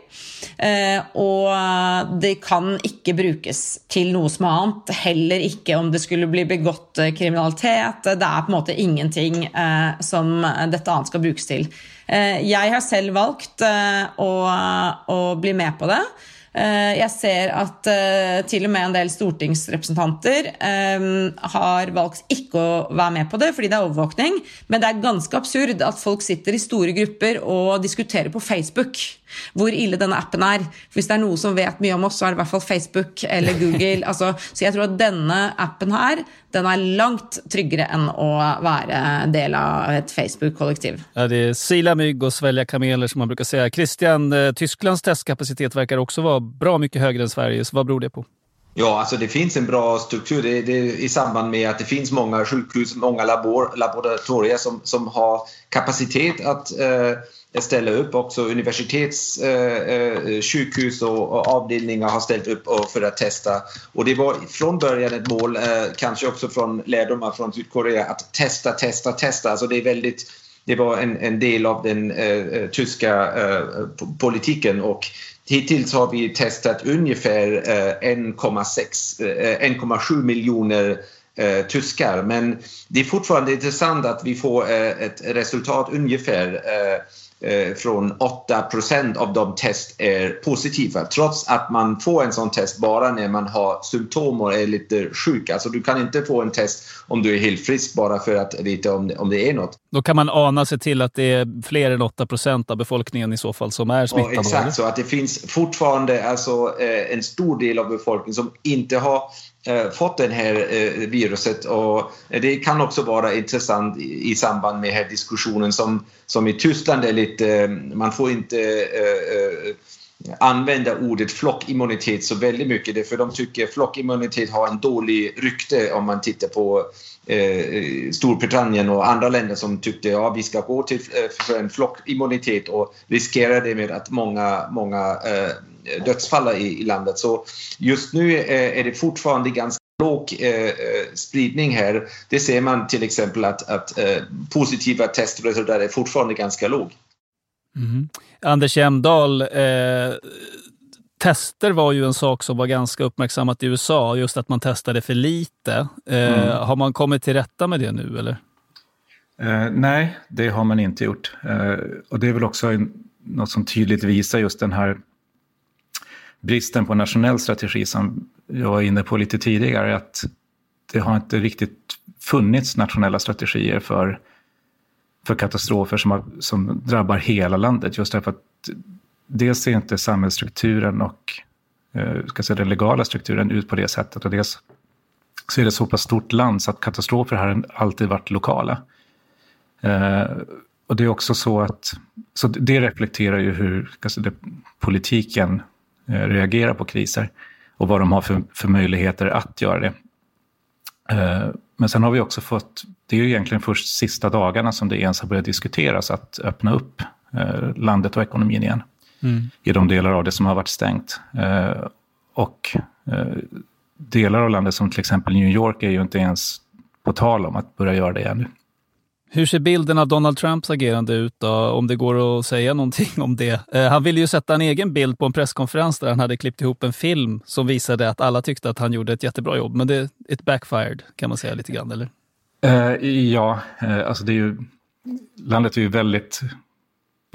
Eh, og eh, de kan ikke brukes til noe som annet. Heller ikke om det skulle bli begått kriminalitet. Det er på en måte ingenting eh, som dette annet skal brukes til. Eh, jeg har selv valgt eh, å, å bli med på det. Eh, jeg ser at til og med en del stortingsrepresentanter har valgt ikke å være med på det fordi det er overvåkning. Men det er ganske absurd at folk sitter i store grupper og diskuterer på Facebook hvor ille denne appen er. Hvis det er noe som vet mye om oss, så er det i hvert fall Facebook eller *laughs* Google. altså, så jeg tror at denne appen her den är långt tryggare än att vara del av ett Facebook-kollektiv. Ja, det är sila mygg och svälja kameler som man brukar säga. Christian, eh, Tysklands testkapacitet verkar också vara bra mycket högre än Sveriges. Vad beror det på? Ja, alltså det finns en bra struktur det, det, i samband med att det finns många sjukhus, många labor, laboratorier som, som har kapacitet att eh, Eh, ställa upp. Också universitetssjukhus eh, eh och, avdelningar har ställt upp för att testa. Och det var från början ett mål, eh, kanske också från lärdomar från Sydkorea, att testa, testa, testa. Alltså det är väldigt det var en, en del av den eh, eh tyska eh, politiken och hittills har vi testat ungefär 1,7 miljoner tyskar men det är fortfarande intressant att vi får ett resultat ungefär Eh, från 8% av de test är positiva trots att man får en sån test bara när man har symptom och är lite sjuk. Alltså du kan inte få en test om du är helt frisk bara för att veta om det, om det är något. Då kan man ana sig till att det är fler än 8% av befolkningen i så fall som är smittade? Ja, exakt, så att det finns fortfarande alltså, eh, en stor del av befolkningen som inte har Eh, Eh, fått det här eh, viruset. Och det kan också vara intressant i, samband med här diskussionen som, som i Tyskland är lite, eh, man får inte äh, använda ordet flockimmunitet så väldigt mycket för de tycker flockimmunitet har en dålig rykte om man tittar på eh, Storbritannien och andra länder som tyckte ja vi ska gå till eh, för en flockimmunitet och riskera det med att många, många eh, dödsfall i, i landet. Så just nu är, är det fortfarande ganska låg eh, spridning här. Det ser man till exempel att, att eh, positiva testresultat är fortfarande ganska låg. Mm. Anders Hjelmdahl, eh, tester var ju en sak som var ganska uppmärksammat i USA, just att man testade för lite. Eh, mm. Har man kommit till rätta med det nu eller? Eh, nej, det har man inte gjort. Eh, och det är väl också en, något som tydligt visar just den här bristen på nationell strategi som jag var inne på lite tidigare, att det har inte riktigt funnits nationella strategier för, för katastrofer som, har, som drabbar hela landet. Just därför att dels ser inte samhällsstrukturen och eh, ska säga, den legala strukturen ut på det sättet. Och dels så är det så pass stort land så att katastrofer har alltid varit lokala. Eh, och det är också så att, så det reflekterar ju hur säga, politiken Eh, reagerar på kriser och vad de har för, för möjligheter att göra det. Eh, men sen har vi också fått, det är ju egentligen först sista dagarna som det ens har börjat diskuteras att öppna upp eh, landet och ekonomin igen. Mm. I de delar av det som har varit stängt. Och delar av landet som till exempel New York är ju inte ens på tal om att börja göra det ännu. Hur ser bilden av Donald Trumps agerande ut då, om det går att säga någonting om det? Eh, han ville ju sätta en egen bild på en presskonferens där han hade klippt ihop en film som visade att alla tyckte att han gjorde ett jättebra jobb. Men det it backfired kan man säga lite grann, eller? Eh, ja, eh, alltså det är ju, landet är ju väldigt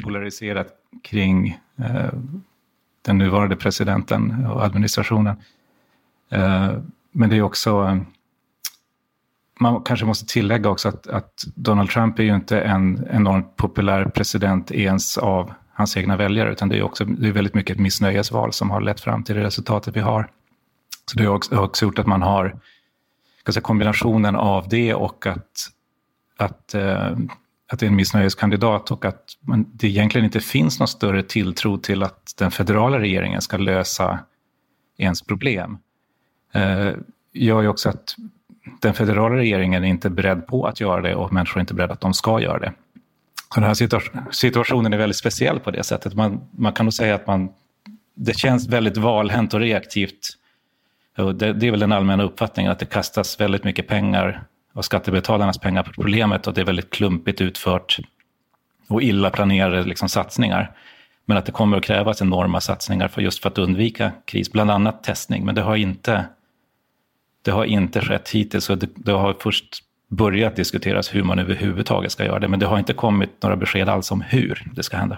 polariserat kring eh, den nuvarande presidenten och administrationen. Eh, men det är också eh, man kanske måste tillägga också att, att, Donald Trump är ju inte en enormt populär president ens av hans egna väljare, utan det är också det är väldigt mycket ett missnöjesval som har lett fram till det resultatet vi har. Så det har också, också gjort att man har säga, kombinationen av det och att, att, eh, att det är en missnöjeskandidat och att man, det egentligen inte finns någon större tilltro till att den federala regeringen ska lösa ens problem. Eh, gör ju också att den federala regeringen är inte beredd på att göra det och människor är inte beredda att de ska göra det. Så den här situationen är väldigt speciell på det sättet. Man, man kan nog säga att man, det känns väldigt valhänt och reaktivt. Och det, det är väl den allmänna uppfattningen att det kastas väldigt mycket pengar av skattebetalarnas pengar på problemet och det är väldigt klumpigt utfört och illa planerade liksom, satsningar. Men att det kommer att krävas enorma satsningar för just för att undvika kris, bland annat testning. Men det har inte det har inte skett hittills och det, det, har först börjat diskuteras hur man överhuvudtaget ska göra det. Men det har inte kommit några besked alls om hur det ska hända.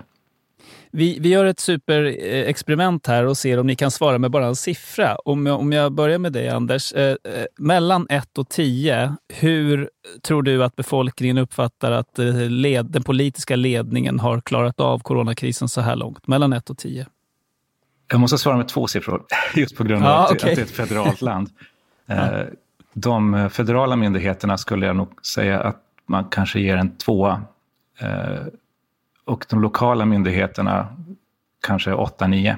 Vi, vi gör ett superexperiment här och ser om ni kan svara med bara en siffra. Om jag, om jag börjar med dig, Anders. Eh, eh mellan 1 och 10, hur tror du att befolkningen uppfattar att eh, led, den politiska ledningen har klarat av coronakrisen så här långt? Mellan 1 och 10? Jag måste svara med två siffror, *laughs* just på grund av ja, att, okay. att det är ett federalt land. *laughs* Ja. Eh, de federala myndigheterna skulle jag nog säga att man kanske ger en tvåa. Eh, och de lokala myndigheterna kanske 8-9.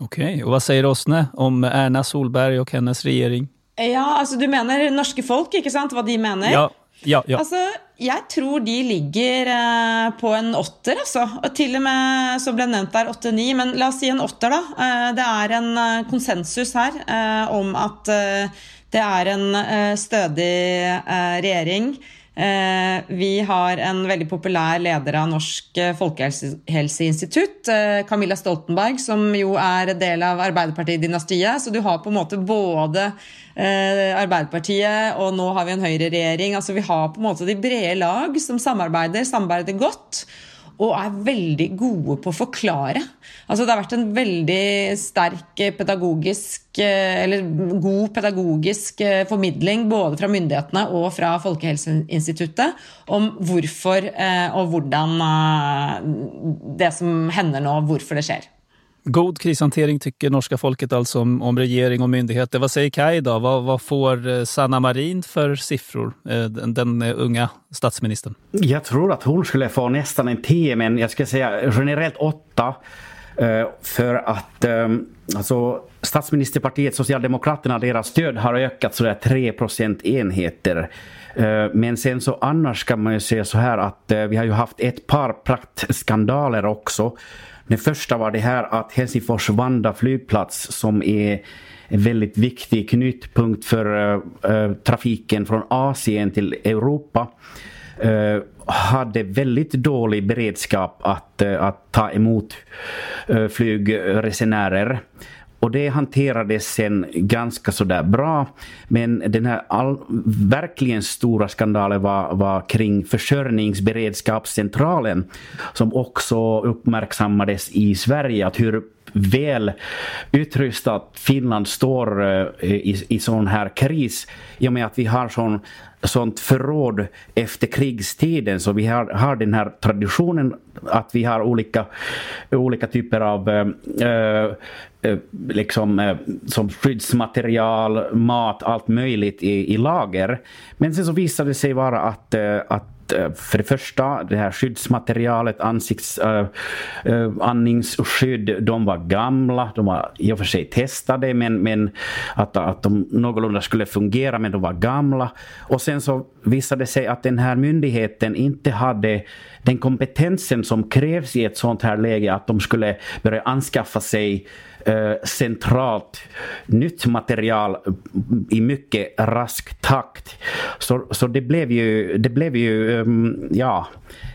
Okej, okay. och vad säger Åsne om Erna Solberg och hennes regering? Ja, alltså du menar norska folk, inte sant? Vad de menar? Ja, ja, ja. Altså, jeg tror de ligger eh, på en åtter, altså. Og til og med, så ble nevnt der åtte-ni, men la oss si en åtter da. Eh, det er en eh, konsensus her eh, om at eh, det er en stødig stödig eh, regering. Eh, Eh, vi har en väldigt populär ledare av Norsk eh, folkehelseinstitutt, eh, Camilla Stoltenberg, som ju är del av Arbeiderpartiet-dynastiet. Så du har på en måte både eh, Arbeiderpartiet och nu har vi en høyreregjering. Alltså vi har på en måte de breda lag som samarbetar, samarbetar gott og er veldig gode på å forklare. Altså det har vært en veldig sterk eh, pedagogisk, eh, eller god pedagogisk eh, formidling både fra myndighetene og fra Folkehelseinstituttet om hvorfor og hvordan det som hender nå, hvorfor det skjer. God krishantering tycker norska folket alltså om, om regering och myndigheter. Vad säger Kaj då? Vad, vad får eh, Sanna Marin för siffror, eh, den, den eh, unga statsministern? Jag tror att hon skulle få nästan en 10, men jag ska säga generellt 8. För att alltså, statsministerpartiet Socialdemokraterna, deras stöd har ökat sådär 3 procentenheter. Men sen så annars kan man ju säga så här att vi har ju haft ett par praktskandaler också. Den första var det här att Helsingfors Vanda flygplats som är en väldigt viktig knutpunkt för uh, trafiken från Asien till Europa uh, hade väldigt dålig beredskap att, att ta emot flygresenärer. Och det hanterades sen ganska sådär bra. Men den här all, verkligen stora skandalen var, var kring försörjningsberedskapscentralen som också uppmärksammades i Sverige. Att hur väl utrustat Finland står eh, i, i sån här kris i och med att vi har sån, sånt förråd efter krigstiden så vi har, har den här traditionen att vi har olika, olika typer av äh, liksom, äh, som skyddsmaterial, mat, allt möjligt i, i lager. Men sen så visade det sig vara att, att Eh, för det första, det här skyddsmaterialet, ansiktsandningsskydd, eh, eh, äh, äh, de var gamla, de var i och för sig testade, men, men att, att de någorlunda skulle fungera, men de var gamla. Och sen så visade det sig att den här myndigheten inte hade den kompetensen som krävs i ett sånt här läge att de skulle börja anskaffa sig Eh, centralt nytt material i mycket rask takt. Så, så det blev ju, det blev ju um, ja,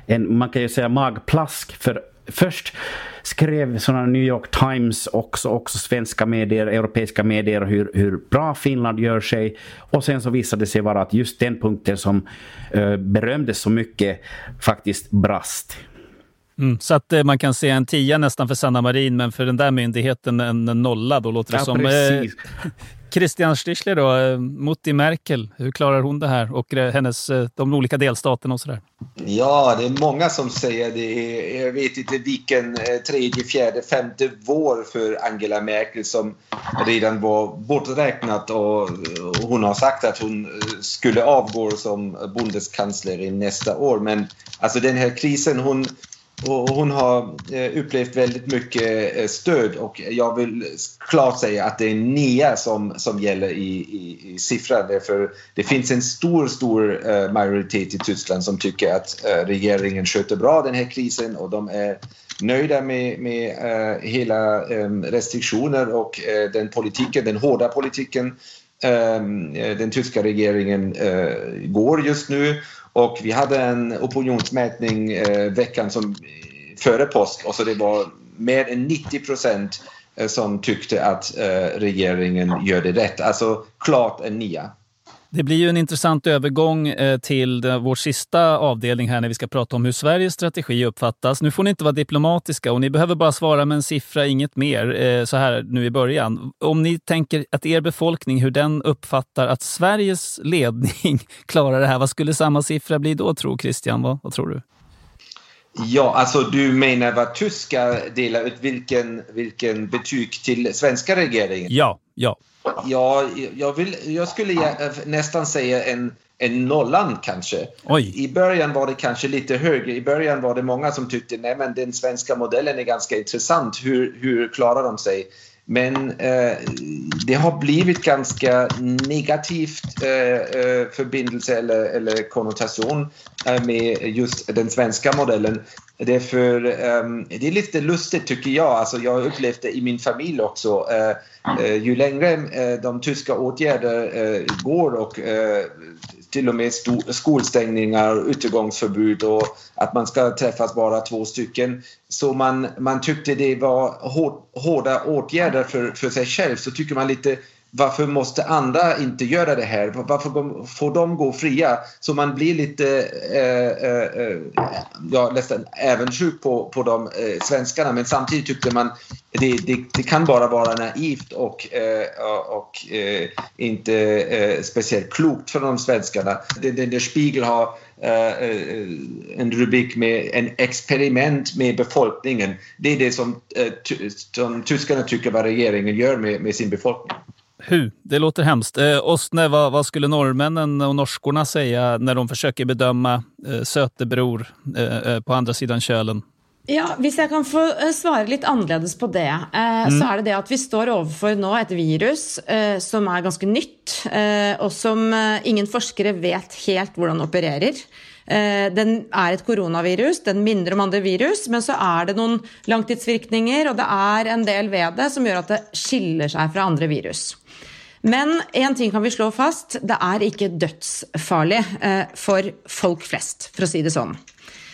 en, man kan ju säga magplask för först skrev sådana New York Times också, också svenska medier, europeiska medier hur, hur bra Finland gör sig. Och sen så visade det sig vara att just den punkten som uh, berömdes så mycket faktiskt brast. Mm, så att eh, man kan se en tia nästan för Sanna Marin, men för den där myndigheten en nolla. Då låter det ja, som. Eh, *laughs* Christian Stichler då, eh, Mutti Merkel, hur klarar hon det här? Och eh, hennes, de olika delstaterna och sådär. Ja, det är många som säger det. Jag vet inte vilken tredje, fjärde, femte vår för Angela Merkel som redan var borträknat och hon har sagt att hon skulle avgå som bundeskanzler i nästa år. Men alltså den här krisen, hon och hon har eh, upplevt väldigt mycket eh, stöd och jag vill klart säga att det är NIA som, som gäller i, i, i siffran. Därför det finns en stor, stor eh, majoritet i Tyskland som tycker att regeringen sköter bra den här krisen och de är nöjda med, med hela ehm, restriktioner och den politiken, den hårda politiken ehm, den tyska regeringen går just nu och vi hade en opinionsmätning eh, veckan som före påsk och så det var mer än 90 procent eh, som tyckte att eh, regeringen gör det rätt. Alltså klart en nia. Det blir ju en intressant övergång eh, till vår sista avdelning här när vi ska prata om hur Sveriges strategi uppfattas. Nu får ni inte vara diplomatiska och ni behöver bara svara med en siffra, inget mer, eh, så här nu i början. Om ni tänker att er befolkning, hur den uppfattar att Sveriges ledning *laughs* klarar det här, vad skulle samma siffra bli då, tror Christian? Vad, vad tror du? Ja, alltså du menar vad tyskar delar ut, vilken, vilken betyg till svenska regeringen? Ja, ja. Ja, jag, vill, jag skulle nästan säga en, en nollan kanske. Oj. I början var det kanske lite högre. I början var det många som tyckte att den svenska modellen är ganska intressant. Hur, hur klarar de sig? Men eh, det har blivit ganska negativt eh, eh förbindelse eller, eller konnotation eh, med just den svenska modellen. Därför, um, ehm, det är lite lustigt tycker jag. Alltså, jag har upplevt det i min familj också. Eh, ju längre de tyska åtgärder går och till och med skolstängningar, utegångsförbud och att man ska träffas bara två stycken. Så man, man tyckte det var hårda åtgärder för, för sig själv. Så tycker man lite varför måste andra inte göra det här? Varför får de gå fria? Så man blir lite eh, eh, eh ja, nästan ävensjuk på, på de eh, svenskarna men samtidigt tyckte man det, det, det kan bara vara naivt och, eh, och eh, inte eh, speciellt klokt för de svenskarna. Den där Spiegel har eh, eh, en rubrik med en experiment med befolkningen. Det är det som, som tyskarna tycker vad regeringen gör med, med sin befolkning. Hu, det låter hemskt. Eh, Ostne, vad, vad, skulle norrmännen och norskorna säga när de försöker bedöma eh, Sötebror eh, eh på andra sidan kölen? Ja, Hvis jeg kan få eh, svare litt annerledes på det, eh, mm. så er det det at vi står overfor nå et virus eh, som er ganske nytt, eh, og som ingen forskere vet helt hvordan opererer. Den er et koronavirus, den minner om andre virus, men så er det noen langtidsvirkninger, og det er en del ved det som gjør at det skiller seg fra andre virus. Men en ting kan vi slå fast, det är inte dödsfarligt eh, för folk flest, för att säga det så.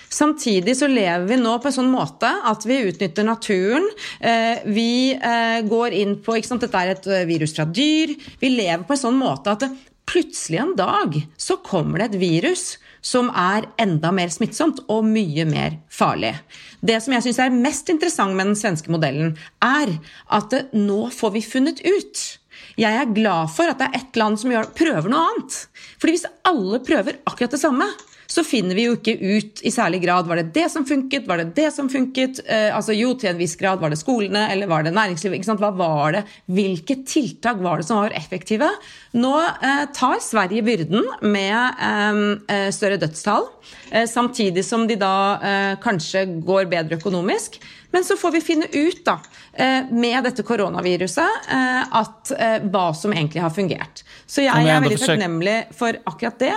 Samtidigt så lever vi nu på en sådant måte att vi utnyttjar naturen. Eh, vi eh, går in på ikke det är ett virus från djur. Vi lever på en sådant måte att plötsligt en dag så kommer det ett virus som är ända mer smittsamt och mycket mer farligt. Det som jag syns är mest intressant med den svenska modellen, är att nu får vi funnit ut jeg er glad for at det er ett land som gjør, prøver noe annet. Fordi hvis alle prøver akkurat det samme, så finner vi jo ikke ut i særlig grad var det det som funket, var det det som funket. Eh, altså Jo, til en viss grad var det skolene eller var det næringslivet. ikke sant? Hva var det? Hvilke tiltak var det som var effektive? Nå eh, tar Sverige byrden med eh, eh større dødstall, eh, samtidig som de da eh, kanskje går bedre økonomisk. Men så får vi finne ut da, med dette koronaviruset at, hva som egentlig har fungert. Så jeg er veldig takknemlig for akkurat det.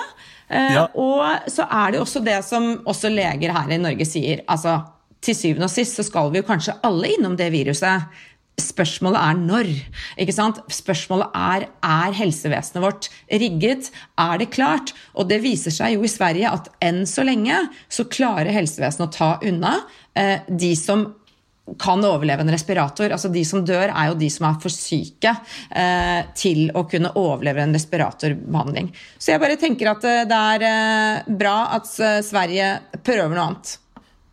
Eh, ja. Og så er det også det som også leger her i Norge sier. altså til syvende og sist så skal vi jo kanskje alle innom det viruset. Spørsmålet er når. ikke sant? Spørsmålet er er helsevesenet vårt rigget. Er det klart? Og det viser seg jo i Sverige at enn så lenge så klarer helsevesenet å ta unna eh, de som kan overleve en respirator. Altså De som dør, er jo de som er for syke eh, til å kunne overleve en respiratorbehandling. Så jeg bare tenker at eh, det er eh, bra at eh, Sverige prøver noe annet.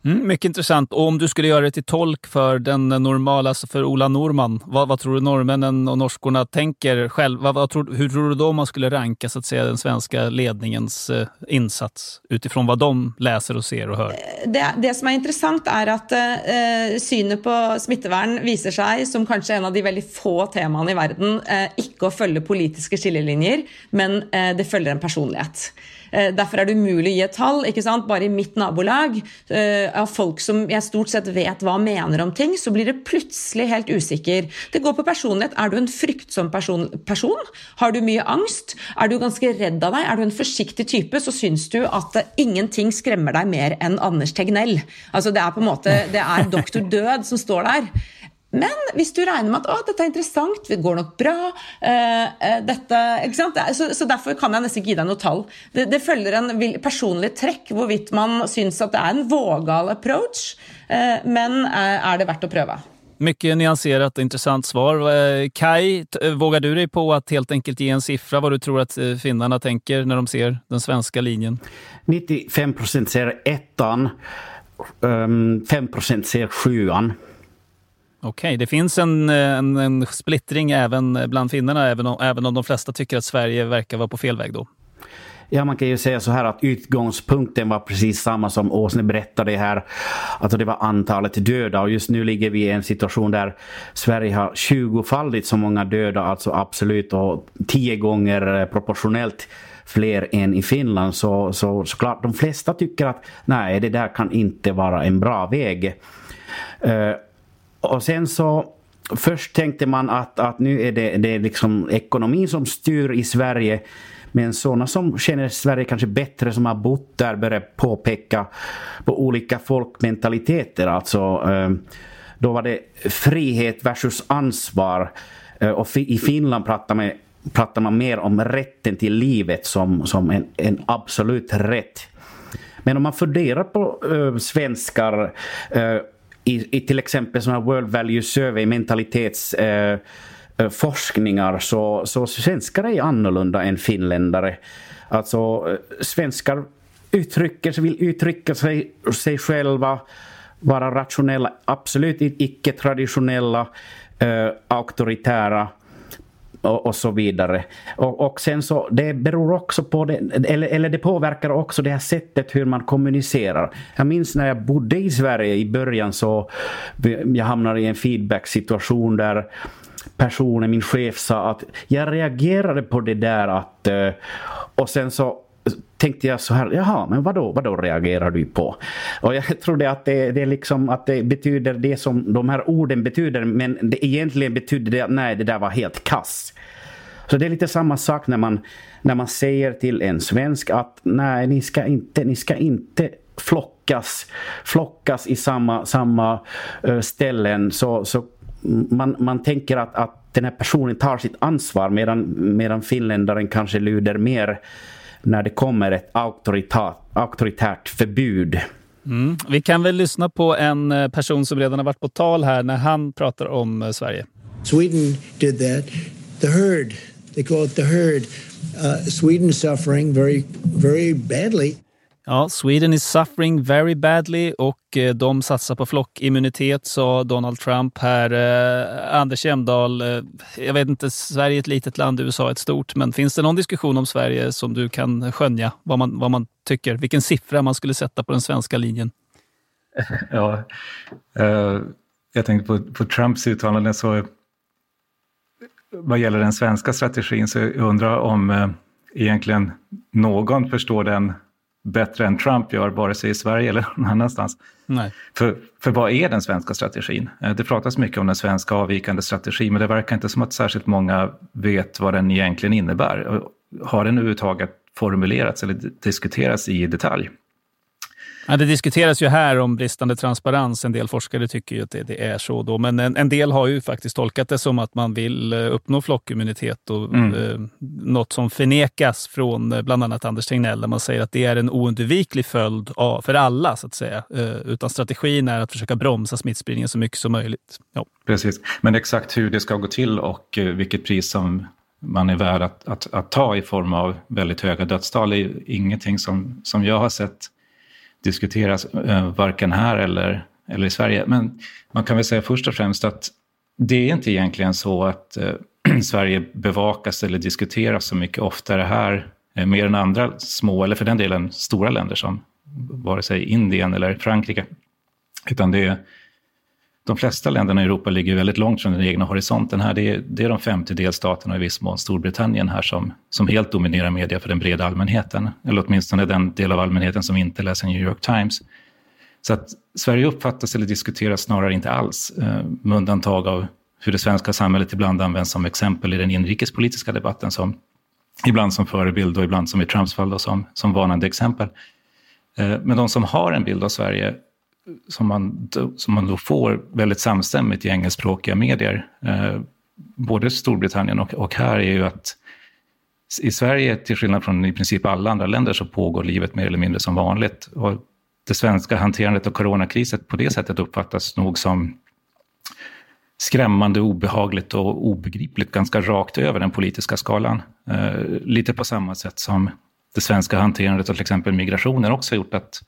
Mm, mycket intressant. Och om du skulle göra det till tolk för den normala, alltså för Ola Norman, vad, vad tror du norrmännen och norskorna tänker själva? Vad, tror, hur tror du då man skulle ranka så att säga, den svenska ledningens eh, insats utifrån vad de läser och ser och hör? Eh, det, det som är intressant är att eh, synen på smittevärn visar sig som kanske en av de väldigt få teman i världen, eh, inte att följa politiska skiljelinjer, men eh, det följer en personlighet. Eh, derfor er det umulig å gi et tall. ikke sant? Bare i mitt nabolag, eh, av folk som jeg stort sett vet hva mener om ting, så blir det plutselig helt usikker. Det går på personlighet. Er du en fryktsom person? person? Har du mye angst? Er du ganske redd av deg? Er du en forsiktig type, så syns du at ingenting skremmer deg mer enn Anders Tegnell. Altså Det er på en måte, det er doktor Død som står der. Men hvis du regner med at å, dette er interessant, det går nok bra uh, dette, så, så, Derfor kan jeg nesten ikke gi deg noe tall. Det, det følger en personlig trekk hvorvidt man syns at det er en vågal approach, uh, men er det verdt å prøve? Mycket nyanserat och intressant svar. Kai, vågar du dig på att helt enkelt ge en siffra vad du tror att finnarna tänker när de ser den svenska linjen? 95 procent ser ettan, 5 ehm, procent ser sjuan. Okej, det finns en, eh, en, en, splittring även eh, bland finnarna, även om, även om de flesta tycker att Sverige verkar vara på fel väg då? Ja, man kan ju säga så här att utgångspunkten var precis samma som Åsne berättade här. Alltså det var antalet döda och just nu ligger vi i en situation där Sverige har 20-faldigt så många döda, alltså absolut och tio gånger eh, proportionellt fler än i Finland. Så, så såklart, de flesta tycker att nej, det där kan inte vara en bra väg. Uh, och sen så Först tänkte man att, att nu är det, det är liksom ekonomin som styr i Sverige. Men sådana som känner Sverige kanske bättre, som har bott där, börjar påpeka på olika folkmentaliteter. Alltså, eh, då var det frihet versus ansvar. Eh, och i Finland pratar man, pratar man mer om rätten till livet som, som en, en absolut rätt. Men om man funderar på eh, svenskar i, i till exempel sådana World Value Survey mentalitetsforskningar eh, eh så, så svenskar är annorlunda än finländare. Alltså eh, svenskar uttrycker sig, vill uttrycka sig, sig själva, vara rationella, absolut icke-traditionella, eh, auktoritära och, och, så vidare. Och, och sen så, det beror också på det, eller, eller det påverkar också det här sättet hur man kommunicerar. Jag minns när jag bodde i Sverige i början så jag hamnade i en feedback-situation där personen, min chef sa att jag reagerade på det där att eh, och sen så tänkte jag så här, jaha, men vadå, vadå reagerar du på? Och jag trodde att det, det, liksom, att det betyder det som de här orden betyder, men det egentligen betyder det att nej, det där var helt kass. Så det är lite samma sak när man, när man säger till en svensk att nej, ni ska inte, ni ska inte flockas, flockas i samma, samma eh, ställen. Så, så man, man tänker att, att den här personen tar sitt ansvar medan, medan finländaren kanske lyder mer när det kommer ett auktoritärt förbud. Mm. Vi kan väl lyssna på en eh, person som redan har varit på tal här när han pratar om eh, Sverige. Sweden did that. The herd, they call it the herd. Uh, Sweden suffering very, very badly. Ja, Sweden is suffering very badly och eh, de satsar på flockimmunitet, sa Donald Trump här. Eh, Anders Jämdahl, eh, jag vet inte, Sverige är ett litet land, USA är ett stort, men finns det någon diskussion om Sverige som du kan skönja? Vad man, vad man tycker? Vilken siffra man skulle sätta på den svenska linjen? *laughs* Ja, eh, jag tänkte på, på Trumps uttalanden så vad gäller den svenska strategin så jag undrar om eh, egentligen någon förstår den bättre än Trump gör, vare sig i Sverige eller någon annanstans. Nej. För, för vad är den svenska strategin? Eh, det pratas mycket om den svenska avvikande strategin, men det verkar inte som att särskilt många vet vad den egentligen innebär. Har den överhuvudtaget formulerats eller diskuterats i detalj? Ja, det diskuteras ju här om bristande transparens. En del forskare tycker ju att det, det är så. Då. Men en, en, del har ju faktiskt tolkat det som att man vill eh, uppnå flockimmunitet. Och, mm. eh, något som förnekas från eh, bland annat Anders Tegnell, där man säger att det är en oundviklig följd av, för alla, så att säga. Eh, utan strategin är att försöka bromsa smittspridningen så mycket som möjligt. Ja. Precis, men exakt hur det ska gå till och eh, vilket pris som man är värd att, att, att, ta i form av väldigt höga dödstal är ingenting som, som jag har sett diskuteras eh, varken här eller, eller i Sverige. Men man kan väl säga först och främst att det är inte egentligen så att eh, *clears throat* Sverige bevakas eller diskuteras så mycket oftare här, eh, mer än andra små, eller för den delen stora länder som vare sig Indien eller Frankrike. Utan det är de flesta länderna i Europa ligger väldigt långt från den egna horisonten här. Det är, det är de 50 delstaterna och i viss mån Storbritannien här som, som helt dominerar media för den breda allmänheten. Eller åtminstone den del av allmänheten som inte läser New York Times. Så att Sverige uppfattas eller diskuteras snarare inte alls, eh, med undantag av hur det svenska samhället ibland används som exempel i den inrikespolitiska debatten, som, ibland som förebild och ibland som i Trumps fall då, som, som varnande exempel. Eh, men de som har en bild av Sverige som man, som man då får väldigt samstämmigt i engelskspråkiga medier, eh, både Storbritannien och, och här, är ju att i Sverige, till skillnad från i princip alla andra länder, så pågår livet mer eller mindre som vanligt. Och det svenska hanterandet av coronakrisen på det sättet uppfattas nog som skrämmande, obehagligt och obegripligt ganska rakt över den politiska skalan. Eh, lite på samma sätt som det svenska hanterandet av till exempel migrationen också gjort att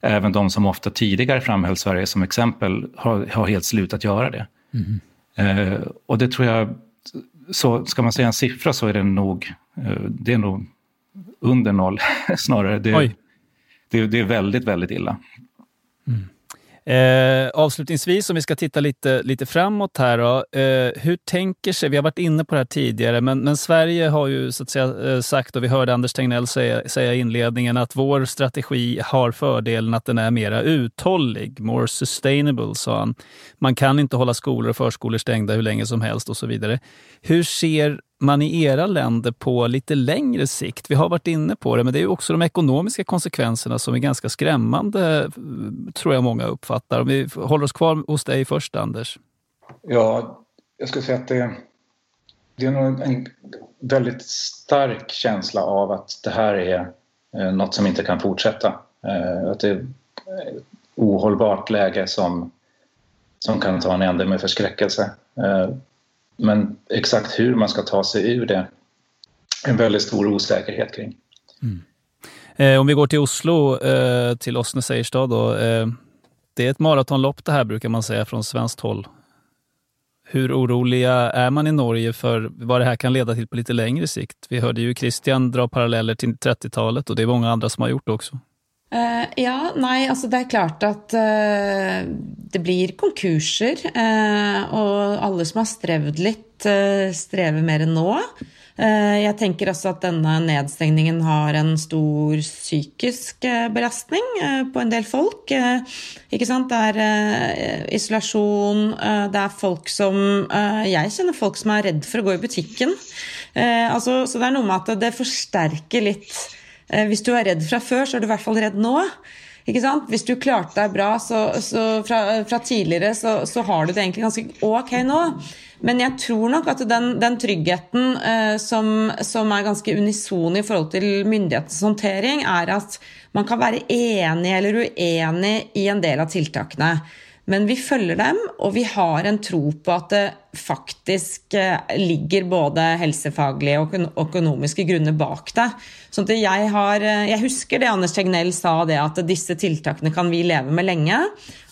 även de som ofta tidigare framhöll Sverige som exempel har, har helt slutat göra det. Mm. Eh, och det tror jag, så ska man säga en siffra så är det nog, eh, det är nog under noll *laughs* snarare. Det, det, det, är väldigt, väldigt illa. Mm. Eh, avslutningsvis, om vi ska titta lite, lite framåt här. Då, eh, hur tänker sig, vi har varit inne på det här tidigare, men, men Sverige har ju så att säga, eh, sagt, och vi hörde Anders Tegnell säga, säga i inledningen, att vår strategi har fördelen att den är mera uthållig. More sustainable, sa han. Man kan inte hålla skolor och förskolor stängda hur länge som helst och så vidare. Hur ser man i era länder på lite längre sikt? Vi har varit inne på det, men det är också de ekonomiska konsekvenserna som är ganska skrämmande, eh, tror jag många uppfattar. Om vi håller oss kvar hos dig först, Anders. Ja, jag skulle säga att det, det är nog en väldigt stark känsla av att det här är eh, något som inte kan fortsätta. Eh, att det är ett ohållbart läge som, som kan ta en ände med förskräckelse. Men exakt hur man ska ta sig ur det är en väldigt stor osäkerhet kring. Mm. Eh, om vi går till Oslo, eh, till Åsne Seierstad då. Eh, det är ett maratonlopp det här brukar man säga från svenskt håll. Hur oroliga är man i Norge för vad det här kan leda till på lite längre sikt? Vi hörde ju Christian dra paralleller till 30-talet och det är många andra som har gjort det också. Uh, ja, nej, alltså det är klart att uh, det blir konkurser. Uh, och alla som har strevd litt, strever mer än nu. jag tänker också att denna nedstängningen har en stor psykisk belastning på en del folk. ikke sant? Det er isolasjon, det är folk som Jag känner folk som är rädda för att gå i butiken. Uh, alltså, så det är noe med att det förstärker lite Eh, hvis du er redd fra før, så er du i hvert fall redd nå. Ikke sant? Hvis du klarte deg bra så, så fra, fra, tidligere, så, så, har du det egentlig ganske ok nå. Men jeg tror nok at den, den tryggheten eh, som, som, er ganske unison i forhold til myndighetenes håndtering, er at man kan være enig eller uenig i en del av tiltakene. Men vi följer dem och vi har en tro på att det faktiskt eh, ligger både hälsofagliga och ekonomiska grunder bak det. Så att jag, har, eh, jag husker det Anders Tegnell sa, det att dessa tiltakene kan vi leva med länge.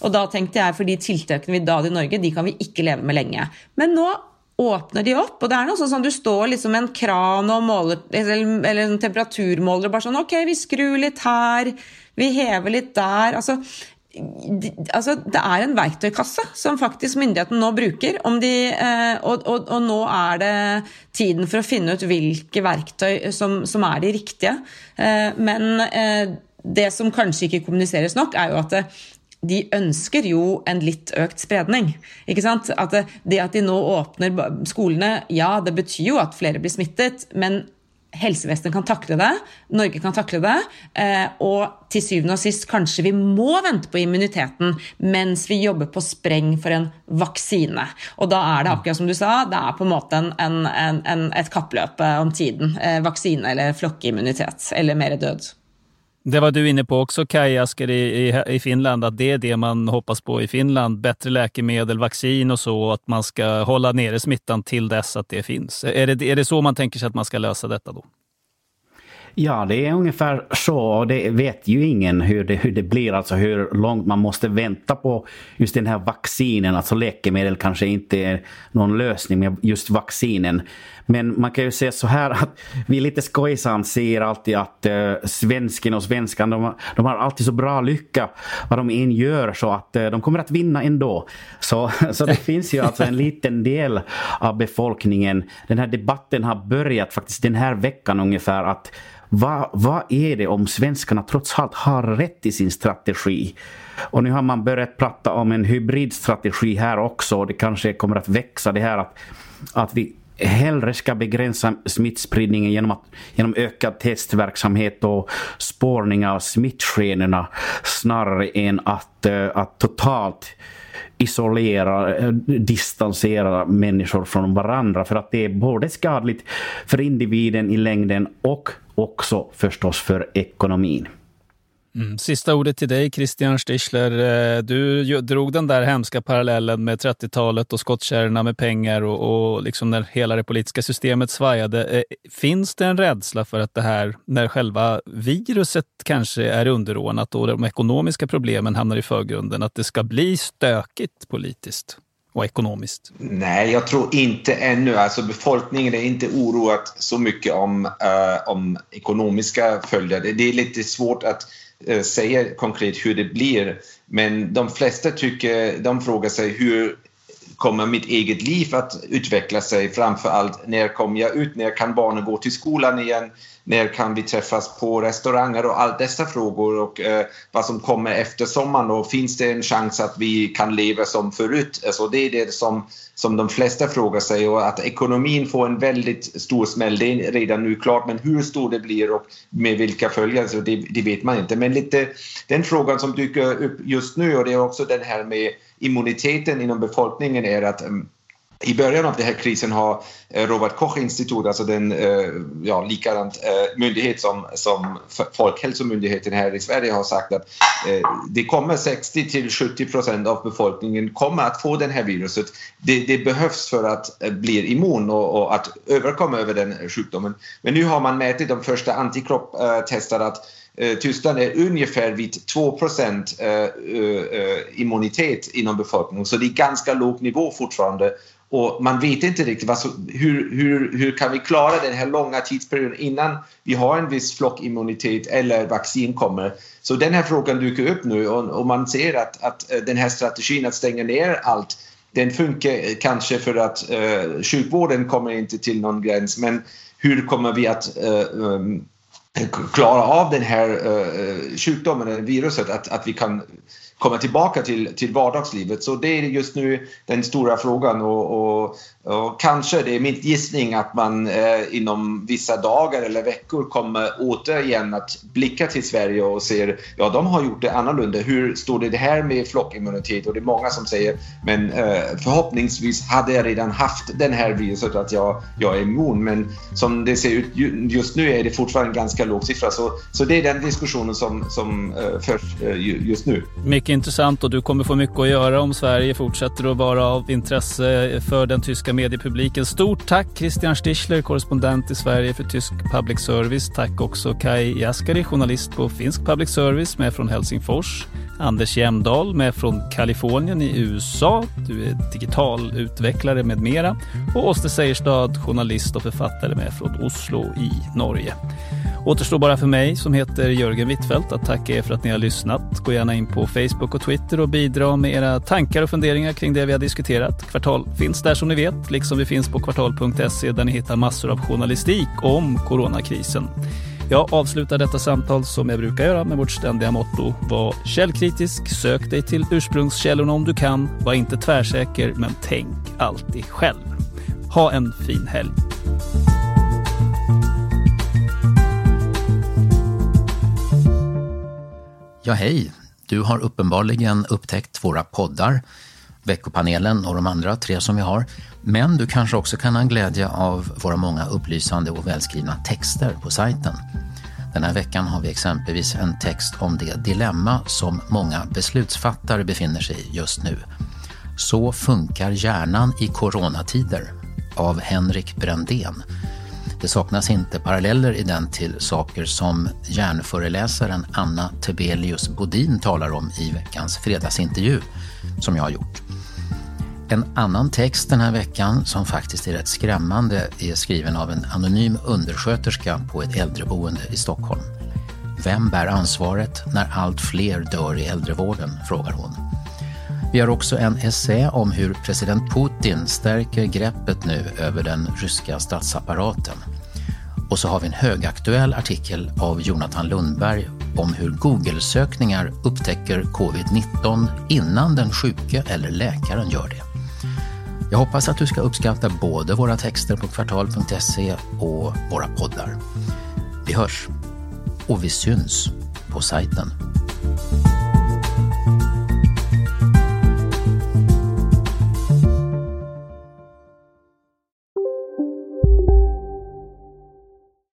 Och då tänkte jag, för de tiltakene vi hade i Norge, de kan vi inte leva med länge. Men nu åpner de opp, og det er noe sånn som du står liksom med en kran og måler, eller, en temperaturmåler og bare sånn Ok, vi skrur litt her, vi hever litt der. Altså, altså, det er en verktøykasse som faktisk myndigheten nå bruker. De, eh, og, og, og, nå er det tiden for å finne ut hvilke verktøy som, som er de riktige. Eh, men eh, det som kanskje ikke kommuniseres nok, er jo at eh, de ønsker jo en litt økt spredning. Ikke sant? At det, det, at de nå åpner skolene, ja, det betyr jo at flere blir smittet, men helsevesenet kan takle det, Norge kan takle det, eh, og til syvende og sist kanskje vi må vente på immuniteten mens vi jobber på spreng for en vaksine. Og da er det akkurat som du sa, det er på en måte en, en, en, et kappløp eh, om tiden. Eh, vaksine eller flokkimmunitet, eller mer død. Det var du inne på också, Kaj Asker, i, i, i, Finland, att det är det man hoppas på i Finland. Bättre läkemedel, vaccin och så, att man ska hålla nere smittan till dess att det finns. Är det, är det så man tänker sig att man ska lösa detta då? Ja, det är ungefär så. Och det vet ju ingen hur det, hur det blir, alltså hur långt man måste vänta på just den här vaccinen. Alltså läkemedel kanske inte är någon lösning men just vaccinen. Men man kan ju säga så här att vi lite skojsamt säger alltid att uh, svensken och svenskan, de, de, har alltid så bra lycka vad de än gör så att uh, de kommer att vinna ändå. Så, så det *laughs* finns ju alltså en liten del av befolkningen. Den här debatten har börjat faktiskt den här veckan ungefär att vad, vad är det om svenskarna trots allt har rätt i sin strategi? Och nu har man börjat prata om en hybridstrategi här också. Det kanske kommer att växa det här att, att vi hellre ska begränsa smittspridningen genom, att, genom ökad testverksamhet och spårning av smittskenorna snarare än att, eh, att totalt isolera, eh, distansera människor från varandra för att det är både skadligt för individen i längden och också förstås för ekonomin. Mm. Sista ordet till dig, Christian Stichler. Eh, du drog den där hemska parallellen med 30-talet och skottkärrorna med pengar och, och liksom när hela det politiska systemet svajade. Eh, finns det en rädsla för att det här, när själva viruset kanske är underordnat och de ekonomiska problemen hamnar i förgrunden, att det ska bli stökigt politiskt? och ekonomiskt? Nej, jag tror inte ännu. Alltså befolkningen är inte oroad så mycket om, uh, om ekonomiska följder. Det är lite svårt att Eh, säga konkret hur det blir. Men de flesta tycker, de frågar sig hur kommer mitt eget liv att utveckla sig? Framför allt, när kommer jag ut? När kan barnen gå till skolan igen? När kan vi träffas på restauranger och alla dessa frågor och eh, vad som kommer efter sommaren och finns det en chans att vi kan leva som förut? Alltså det är det som, som de flesta frågar sig och att ekonomin får en väldigt stor smäll, det är redan nu klart, men hur stor det blir och med vilka följder, så det, det vet man inte. Men lite den frågan som dyker upp just nu och det är också den här med immuniteten inom befolkningen är att mm, i början av den här krisen har eh, Robert Koch-institut, alltså den eh, ja, likadant eh, myndighet som, som Folkhälsomyndigheten här i Sverige har sagt att det kommer 60 till 70 procent av befolkningen kommer att få det här viruset. Det, det behövs för att bli immun och, och, att överkomma över den sjukdomen. Men nu har man mätit de första antikroppstestar att Tyskland är ungefär vid 2% immunitet inom befolkningen, så det är ganska låg nivå fortfarande. Och man vet inte riktigt vad, hur, hur, hur kan vi klara den här långa tidsperioden innan vi har en viss flockimmunitet eller vaccin kommer. Så den här frågan dyker upp nu och, och man ser att, att eh, den här strategin att stänga ner allt den funkar kanske för att eh, sjukvården kommer inte till någon gräns men hur kommer vi att eh, um, klara av den här eh, eh sjukdomen, viruset, att, att vi kan komma tillbaka till, till vardagslivet. Så det är just nu den stora frågan och, och, och kanske, det är min gissning, att man eh, inom vissa dagar eller veckor kommer återigen att blicka till Sverige och ser, ja de har gjort det annorlunda. Hur står det här med flockimmunitet? Och det är många som säger, men eh, förhoppningsvis hade jag redan haft den här viruset att jag, jag är immun. Men som det ser ut just nu är det fortfarande en ganska låg siffra. Så, så det är den diskussionen som, som eh, förs eh, just nu. Mycket intressant och du kommer få mycket att göra om Sverige fortsätter att vara av intresse för den tyska mediepubliken. Stort tack Christian Stichler, korrespondent i Sverige för tysk public service. Tack också Kai Jaskari, journalist på finsk public service med från Helsingfors. Anders Jämdahl med från Kalifornien i USA. Du är digital utvecklare med mera. Och Åste Seierstad, journalist och författare med från Oslo i Norge. Återstår bara för mig som heter Jörgen Wittfeldt att tacka er för att ni har lyssnat. Gå gärna in på Facebook och Twitter och bidra med era tankar och funderingar kring det vi har diskuterat. Kvartal finns där som ni vet, liksom vi finns på kvartal.se där ni hittar massor av journalistik om coronakrisen. Jag avslutar detta samtal som jag brukar göra med vårt ständiga motto. Var källkritisk, sök dig till ursprungskällorna om du kan. Var inte tvärsäker, men tänk alltid själv. Ha en fin helg. Ja, hej. Du har uppenbarligen upptäckt våra poddar, Veckopanelen och de andra tre som vi har. Men du kanske också kan ha glädje av våra många upplysande och välskrivna texter på sajten. Den här veckan har vi exempelvis en text om det dilemma som många beslutsfattare befinner sig i just nu. Så funkar hjärnan i coronatider av Henrik Brändén. Det saknas inte paralleller i den till saker som hjärnföreläsaren Anna Tebelius Bodin talar om i veckans fredagsintervju som jag har gjort. En annan text den här veckan som faktiskt är rätt skrämmande är skriven av en anonym undersköterska på ett äldreboende i Stockholm. Vem bär ansvaret när allt fler dör i äldrevården? frågar hon. Vi har också en essä om hur president Putin stärker greppet nu över den ryska statsapparaten. Och så har vi en högaktuell artikel av Jonathan Lundberg om hur Google-sökningar upptäcker covid-19 innan den sjuke eller läkaren gör det. Jag hoppas att du ska uppskatta både våra texter på kvartal.se och våra poddar. Vi hörs och vi syns på sajten.